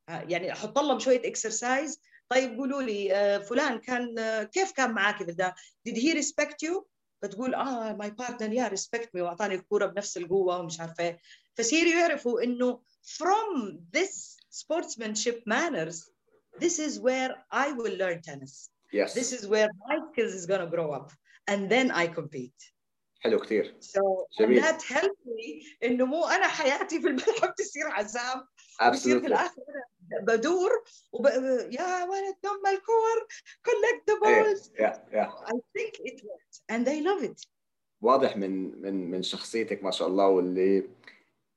Speaker 2: يعني احط لهم شويه اكسرسايز طيب قولوا لي فلان كان كيف كان معاك في ده did he respect you فتقول اه ماي بارتنر يا ريسبكت مي واعطاني الكوره بنفس القوه ومش عارفه ايه فصيروا يعرفوا انه from this sportsmanship manners this is where I will learn tennis
Speaker 1: yes
Speaker 2: this is where my skills is going to grow up and then I compete
Speaker 1: حلو كثير
Speaker 2: so جميل. that helped me إنه مو أنا حياتي في الملعب تصير عذاب بصير في الآخر بدور وب... يا ولد دم الكور collect the balls.
Speaker 1: yeah, yeah.
Speaker 2: I think it worked and they love it.
Speaker 1: واضح من من من شخصيتك ما شاء الله واللي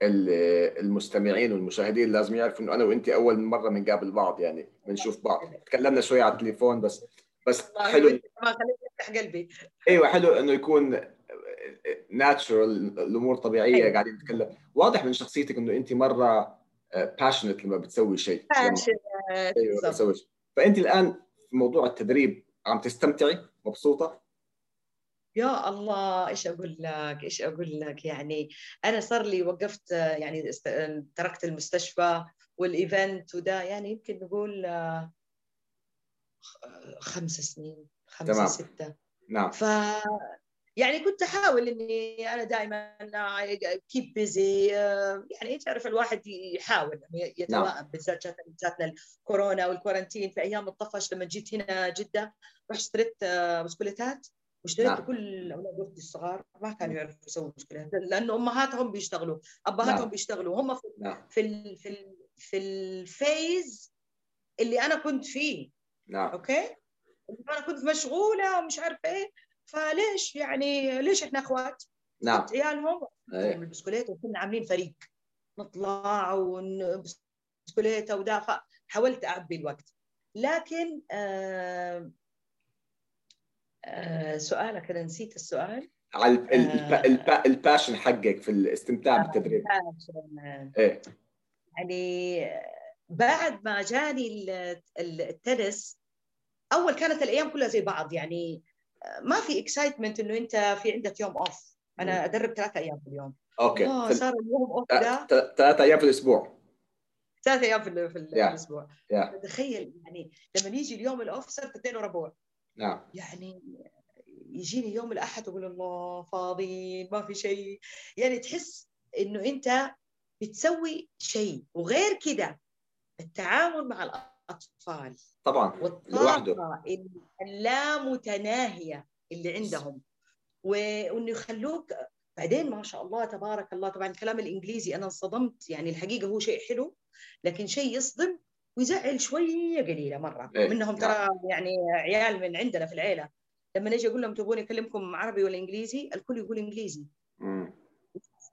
Speaker 1: المستمعين والمشاهدين لازم يعرفوا إنه أنا وانت أول مرة بنقابل بعض يعني بنشوف بعض. تكلمنا شوي على التليفون بس بس حلو
Speaker 2: ما خليني أفتح قلبي.
Speaker 1: أيوه حلو إنه يكون ناتشرال الأمور طبيعية أيوة. قاعدين نتكلم. واضح من شخصيتك إنه أنت مرة باشنت لما بتسوي شيء. أيوه بتسوي شيء. فأنت الآن في موضوع التدريب عم تستمتعي؟ مبسوطة؟
Speaker 2: يا الله إيش أقول لك؟ إيش أقول لك؟ يعني أنا صار لي وقفت يعني تركت المستشفى وال event وده يعني يمكن نقول خمس سنين خمسة
Speaker 1: تمام.
Speaker 2: ستة.
Speaker 1: نعم.
Speaker 2: ف يعني كنت أحاول إني أنا دائما keep busy يعني تعرف الواحد يحاول يتوائم
Speaker 1: نعم.
Speaker 2: بالذات جاتنا الكورونا وال quarantine في أيام الطفش لما جيت هنا جدة رحت اشتريت بسكوليتات واشتريت
Speaker 1: نعم.
Speaker 2: كل أولاد أختي الصغار ما كانوا يعرفوا يسووا بسكوليتات لأنه أمهاتهم بيشتغلوا ابهاتهم
Speaker 1: نعم.
Speaker 2: بيشتغلوا هم في
Speaker 1: نعم.
Speaker 2: في ال في ال في ال phase اللي أنا كنت فيه
Speaker 1: نعم
Speaker 2: okay أنا كنت مشغولة ومش عارفة إيه فليش يعني ليش إحنا إخوات؟
Speaker 1: نعم.
Speaker 2: عيالهم
Speaker 1: أيه.
Speaker 2: البسكوليت وكنا عاملين فريق. نطلع وبسكوليته وده حاولت أعبي الوقت. لكن آه آه سؤالك أنا نسيت السؤال.
Speaker 1: على آه ال passion حقك في الاستمتاع بالتدريب.
Speaker 2: إيه. يعني بعد ما جاني التنس أول كانت الأيام كلها زي بعض. يعني ما في excitement إنه أنت في عندك يوم off أنا أدرب ثلاثة أيام في اليوم.
Speaker 1: okay.
Speaker 2: آه صار اليوم off ده.
Speaker 1: ثلاث أيام في الأسبوع.
Speaker 2: ثلاث أيام في, في
Speaker 1: yeah.
Speaker 2: الأسبوع.
Speaker 1: Yeah.
Speaker 2: تخيل يعني لما يجي اليوم ال off صرت اثنين وربع.
Speaker 1: نعم.
Speaker 2: يعني يجيني يوم الأحد واقول الله فاضي ما في شيء. يعني تحس إنه أنت بتسوي شيء. وغير كده التعامل مع الأطفال
Speaker 1: طبعا
Speaker 2: والطاقة اللامتناهية اللي عندهم وإنه يخلوك بعدين ما شاء الله تبارك الله طبعا الكلام الإنجليزي أنا انصدمت يعني الحقيقة هو شيء حلو لكن شيء يصدم ويزعل شوية قليلة مرة
Speaker 1: إيه.
Speaker 2: منهم ترى يعني عيال من عندنا في العيلة لما نجي أقول لهم تبوني اكلمكم عربي ولا إنجليزي الكل يقول إنجليزي
Speaker 1: مم.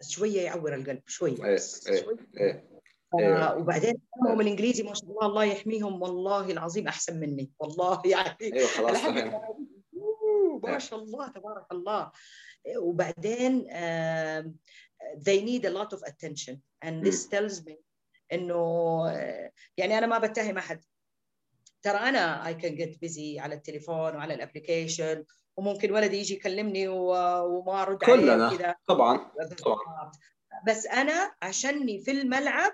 Speaker 2: شوية يعور القلب شوية
Speaker 1: إيه. إيه.
Speaker 2: شوية.
Speaker 1: إيه.
Speaker 2: آه وبعدين هم الانجليزي ما شاء الله الله يحميهم والله العظيم أحسن مني والله يعني
Speaker 1: أيوه خلاص
Speaker 2: الحمد ما شاء الله تبارك الله. وبعدين uh, they need a lot of attention. And this tells me إنه يعني أنا ما بتهم أحد. ترى أنا I can get busy على التليفون وعلى الابلكيشن وممكن ولدي يجي يكلمني وما أرد عليه
Speaker 1: كلنا طبعا طبعا.
Speaker 2: بس أنا عشاني في الملعب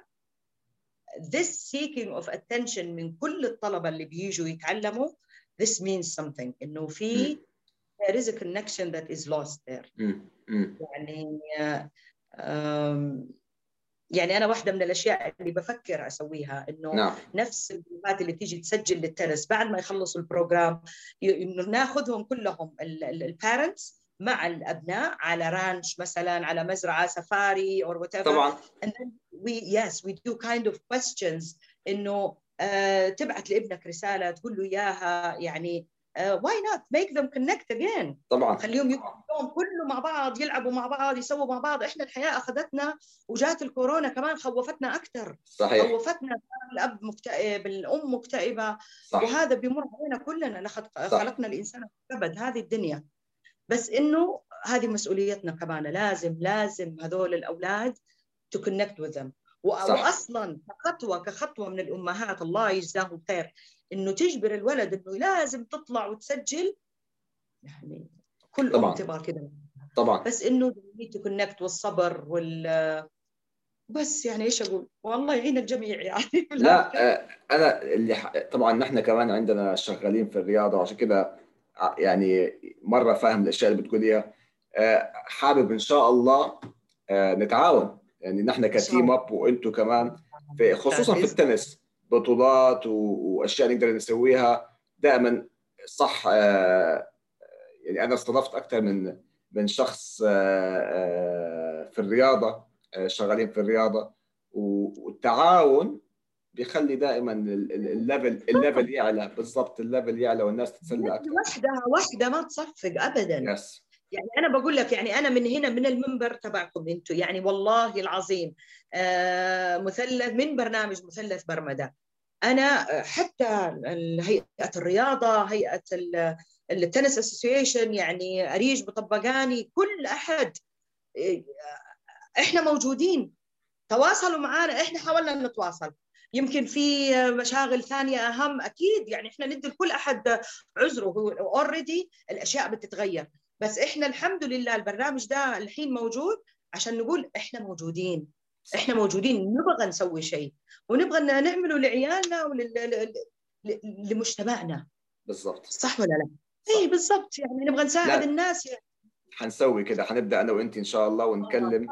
Speaker 2: this seeking of attention من كل الطلبة اللي بيجوا يتعلموا this means something. إنه في there is a connection that is lost there. يعني يعني أنا واحدة من الأشياء اللي بفكر أسويها إنه
Speaker 1: نعم.
Speaker 2: نفس ال groupات اللي تيجي تسجل للتنس بعد ما يخلصوا ال program ناخذهم كلهم ال parents مع الأبناء على ranch مثلا على مزرعة سفاري or whatever.
Speaker 1: طبعا.
Speaker 2: And then we yes we do kind of questions إنه uh, تبعت لابنك رسالة تقول له إياها يعني uh, why not make them connect again
Speaker 1: طبعا.
Speaker 2: خليهم يوم كله مع بعض يلعبوا مع بعض يسووا مع بعض. إحنا الحياة أخذتنا وجات الكورونا كمان خوفتنا أكثر
Speaker 1: صحيح.
Speaker 2: خوفتنا الأب مكتئب الام مكتئبة.
Speaker 1: صح.
Speaker 2: وهذا بيمر علينا كلنا. لقد خلقنا الإنسان كبد هذه الدنيا. بس إنه هذه مسؤوليتنا كمان لازم لازم هذول الأولاد them صح. واصلا كخطوة كخطوة من الأمهات الله يجزاهم خير إنه تجبر الولد إنه لازم تطلع وتسجل يعني كل
Speaker 1: طبعا.
Speaker 2: ام تبغى كذا
Speaker 1: طبعا
Speaker 2: بس إنه to connect والصبر وال بس يعني إيش أقول؟ والله يعين الجميع يعني
Speaker 1: لا أنا اللي طبعا نحن كمان عندنا شغالين في الرياضة وعشان كده يعني مرة فاهم الأشياء اللي بتقوليها حابب إن شاء الله نتعاون. يعني نحن ك Team Up وأنتم كمان في خصوصا في التنس بطولات وأشياء نقدر نسويها. دائما صح يعني أنا استضفت أكثر من من شخص في الرياضة شغالين في الرياضة. والتعاون بيخلي دائما ال level ال level يعلى بالضبط ال level يعلى والناس تتسلى أكثر
Speaker 2: وحده وحده ما تصفق ابدا.
Speaker 1: يس
Speaker 2: يعني أنا بقول لك يعني أنا من هنا من المنبر تبعكم أنتم يعني والله العظيم آه مثلث من برنامج مثلث برمدة. أنا حتى هيئة الرياضة هيئة التنس اسوسيشن يعني أريج بطبقاني كل أحد إحنا موجودين. تواصلوا معنا إحنا حاولنا نتواصل. يمكن في مشاغل ثانية أهم أكيد يعني إحنا ندي لكل أحد عذره هو already الأشياء بتتغير. بس إحنا الحمد لله البرنامج ده الحين موجود عشان نقول إحنا موجودين. إحنا موجودين نبغى نسوي شيء ونبغى نعمله لعيالنا ولمجتمعنا
Speaker 1: بالضبط.
Speaker 2: صح ولا لا؟ اي بالضبط. يعني نبغى نساعد لا. الناس يعني.
Speaker 1: حنسوي كده حنبدأ أنا وانت إن شاء الله ونكلم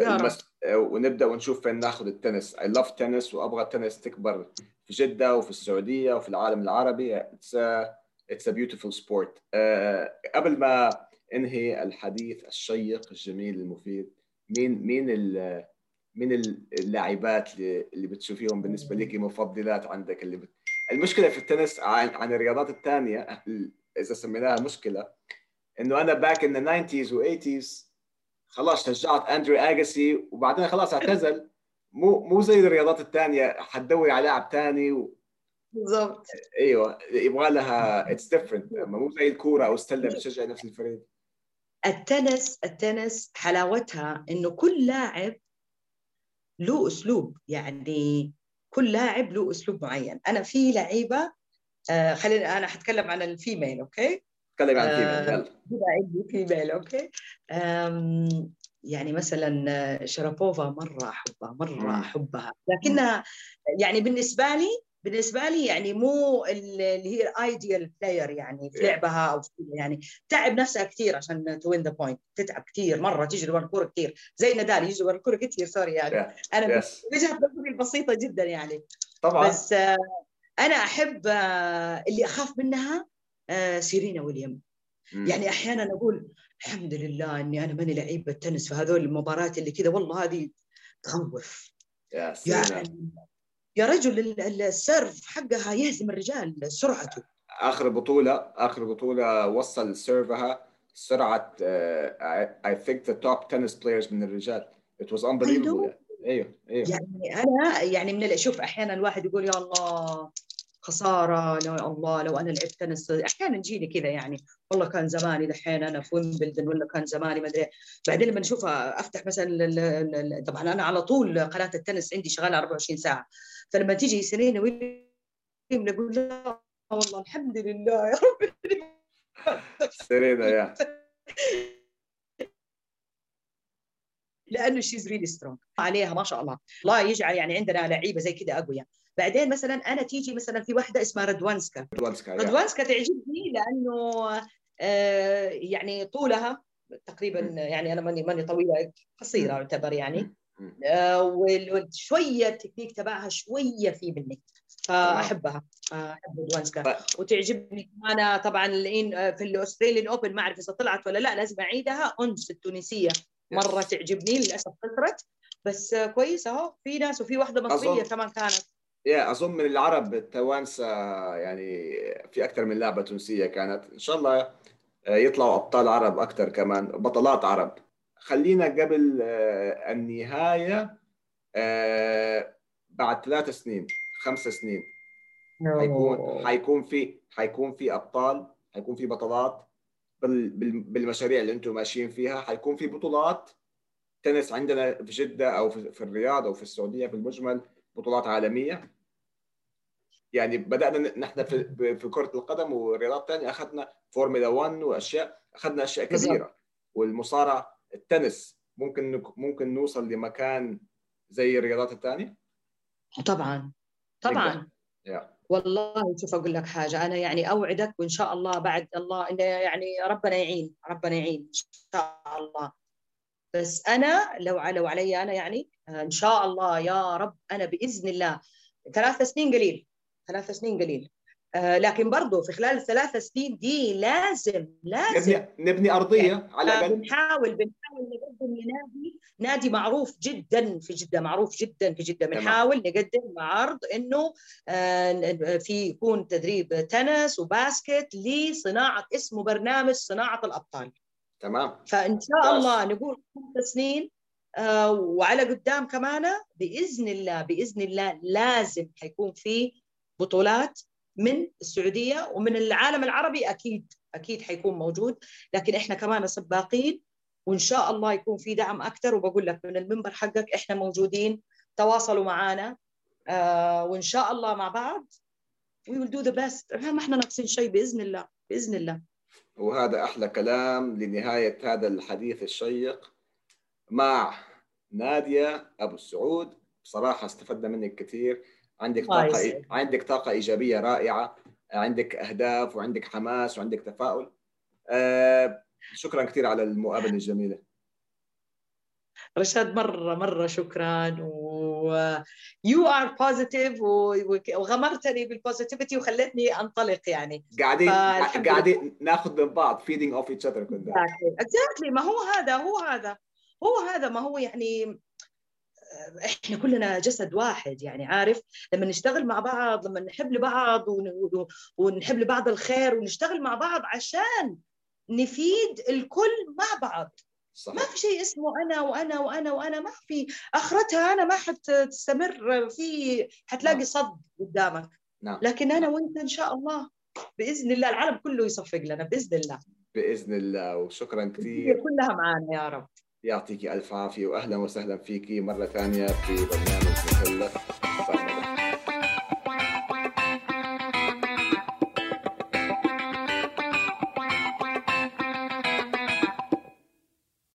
Speaker 1: المس... ونبدأ ونشوف فين ناخذ التنس. I love tennis وأبغى التنس تكبر في جدة وفي السعودية وفي العالم العربي. It's it's a beautiful sport قبل ما أنهي الحديث الشيق الجميل المفيد مين مين ال مين اللاعبات اللي بتشوفيهم بالنسبة لك؟ مفضلات عندك اللي بت... المشكلة في التنس عن, عن الرياضات الثانية إذا سميناها مشكلة إنه أنا back in the 90s و 80s خلاص شجعت أندرو اجاسي وبعدين خلاص اعتزل. مو مو زي الرياضات الثانية حتدوري على لاعب ثاني و...
Speaker 2: بالضبط.
Speaker 1: أيوه يبغى لها it's different مو زي الكورة أو السلة بتشجع نفس الفريق.
Speaker 2: التنس التنس حلاوتها إنه كل لاعب له أسلوب. يعني كل لاعب له أسلوب معين. أنا في لعيبة آه خلينا أنا حتكلم عن ال female okay
Speaker 1: تكلم عن ال female
Speaker 2: يلا. عندي female okay. يعني مثلا شرابوفا مرة أحبها مرة أحبها. لكنها يعني بالنسبة لي بالنسبة لي يعني مو اللي هي ال ideal player يعني في لعبها أو في يعني تعب نفسها كثير عشان to win the point تتعب كثير مرة تجري ورا الكورة كثير. زي نادال يجري ورا الكورة كثير sorry يعني.
Speaker 1: Yeah.
Speaker 2: أنا
Speaker 1: yes.
Speaker 2: وجهة نظري بسيطه جدا يعني.
Speaker 1: طبعا.
Speaker 2: بس آه أنا أحب آه اللي أخاف منها آه سيرينا ويليام. يعني أحيانا أقول الحمد لله إني أنا ماني لعيبه تنس في هذول المباريات اللي كذا والله هذه تخوف.
Speaker 1: يا
Speaker 2: يعني يا رجل ال serve حقها يهزم الرجال سرعته.
Speaker 1: آخر بطولة آخر بطولة وصل serveها سرعة I think the top tennis players من الرجال. It was unbelievable. أيوه أيوه.
Speaker 2: يعني أنا يعني من شوف أحيانا الواحد يقول يا الله خسارة لو الله لو أنا لعبت تنس. أحيانا تجيني كذا يعني. والله كان زماني دحين أنا في ويمبلدون ولا كان زماني ما أدري. بعدين لما نشوفها أفتح مثلا طبعا أنا على طول قناة التنس عندي شغالة 24 ساعة. فلما تيجي سيرينا ويليام نقول لا والله الحمد لله يا رب.
Speaker 1: سيرينا يا.
Speaker 2: لأنه she's really strong عليها ما شاء الله. الله يجعل يعني عندنا لعيبة زي كذا أقوياء. بعدين مثلا أنا تيجي مثلا في واحدة اسمها ردوانسكا
Speaker 1: ردوانسكا
Speaker 2: ردوانسكا تعجبني لأنه آه يعني طولها تقريبا يعني أنا ماني ماني طويلة قصيرة اعتبر يعني. آه وشوية التكنيك تبعها شوية في مني فأحبها احب ردوانسكا وتعجبني كمان طبعا في الاستراليان أوبن ما أعرف إذا طلعت ولا لا لازم أعيدها. أنس التونسية مرة تعجبني للأسف خسرت. بس كويسه أهو في ناس وفي واحدة مصرية كمان كانت.
Speaker 1: يا أظن من العرب التوانسة يعني في أكثر من لعبة تونسية كانت. إن شاء الله يطلعوا أبطال عرب أكثر كمان بطلات عرب. خلينا قبل النهاية بعد ثلاث سنين خمس سنين. حيكون حيكون في حيكون في أبطال حيكون في بطلات بالمشاريع اللي أنتم ماشيين فيها. حيكون في بطولات تنس عندنا في جدة أو في الرياض أو في السعودية في المجمل بطولات عالمية. يعني بدأنا نحن في في كرة القدم والرياضات الثانية أخذنا فورمولا 1 وأشياء أخذنا أشياء كبيرة. والمصارعة التنس ممكن ممكن نوصل لمكان زي الرياضات الثانية
Speaker 2: طبعا. طبعا.
Speaker 1: yeah.
Speaker 2: والله شوف أقول لك حاجة أنا يعني أوعدك وإن شاء الله بعد الله انه يعني ربنا يعين ربنا يعين إن شاء الله. بس أنا لو لو علي أنا يعني إن شاء الله يا رب أنا بإذن الله. ثلاث سنين قليل. ثلاث سنين قليل. آه لكن برضه في خلال الثلاث سنين دي لازم لازم.
Speaker 1: نبني نبني أرضية يعني على الاقل
Speaker 2: بنحاول بنحاول نقدم لنادي. نادي معروف جدا في جدة معروف جدا في جدة. بنحاول نقدم عرض إنه آه في يكون تدريب تنس وباسكت لصناعة اسمه برنامج صناعة الأبطال.
Speaker 1: تمام.
Speaker 2: فإن شاء الله نقول خمس سنين آه وعلى قدام كمان بإذن الله بإذن الله لازم حيكون في بطولات من السعودية ومن العالم العربي أكيد أكيد حيكون موجود. لكن إحنا كمان سباقين وإن شاء الله يكون في دعم أكثر وبقول لك من المنبر حقك إحنا موجودين. تواصلوا معنا آه وإن شاء الله مع بعض. We will do the best. ما إحنا ناقصين شيء بإذن الله بإذن الله.
Speaker 1: وهذا أحلى كلام لنهاية هذا الحديث الشيق مع نادية أبو السعود. بصراحة استفدنا منك كثير. عندك طاقة إي... عندك طاقة إيجابية رائعة عندك أهداف وعندك حماس وعندك تفاؤل. آه شكرا كثير على المقابلة الجميلة.
Speaker 2: رشاد مرة مرة شكرا و you are positive وغمرتني بال positivity وخلتني أنطلق يعني.
Speaker 1: قاعدين قاعدين ناخذ من بعض feeding off each other كنا
Speaker 2: exactly ما هو هذا هو هذا هو هذا ما هو يعني إحنا كلنا جسد واحد يعني عارف لما نشتغل مع بعض لما نحب لبعض ونحب لبعض الخير ونشتغل مع بعض عشان نفيد الكل مع بعض صحيح. ما في شيء اسمه أنا وأنا وأنا وأنا ما في أخرتها أنا ما حتستمر في حتلاقي نعم. صد قدامك نعم. لكن أنا نعم. وأنت إن شاء الله بإذن الله العالم كله يصفق لنا بإذن الله
Speaker 1: بإذن الله وشكرا كثير
Speaker 2: كلها معنا يا رب
Speaker 1: يعطيك ألف عافية واهلا وسهلا فيكي مرة ثانية في برنامج مثلث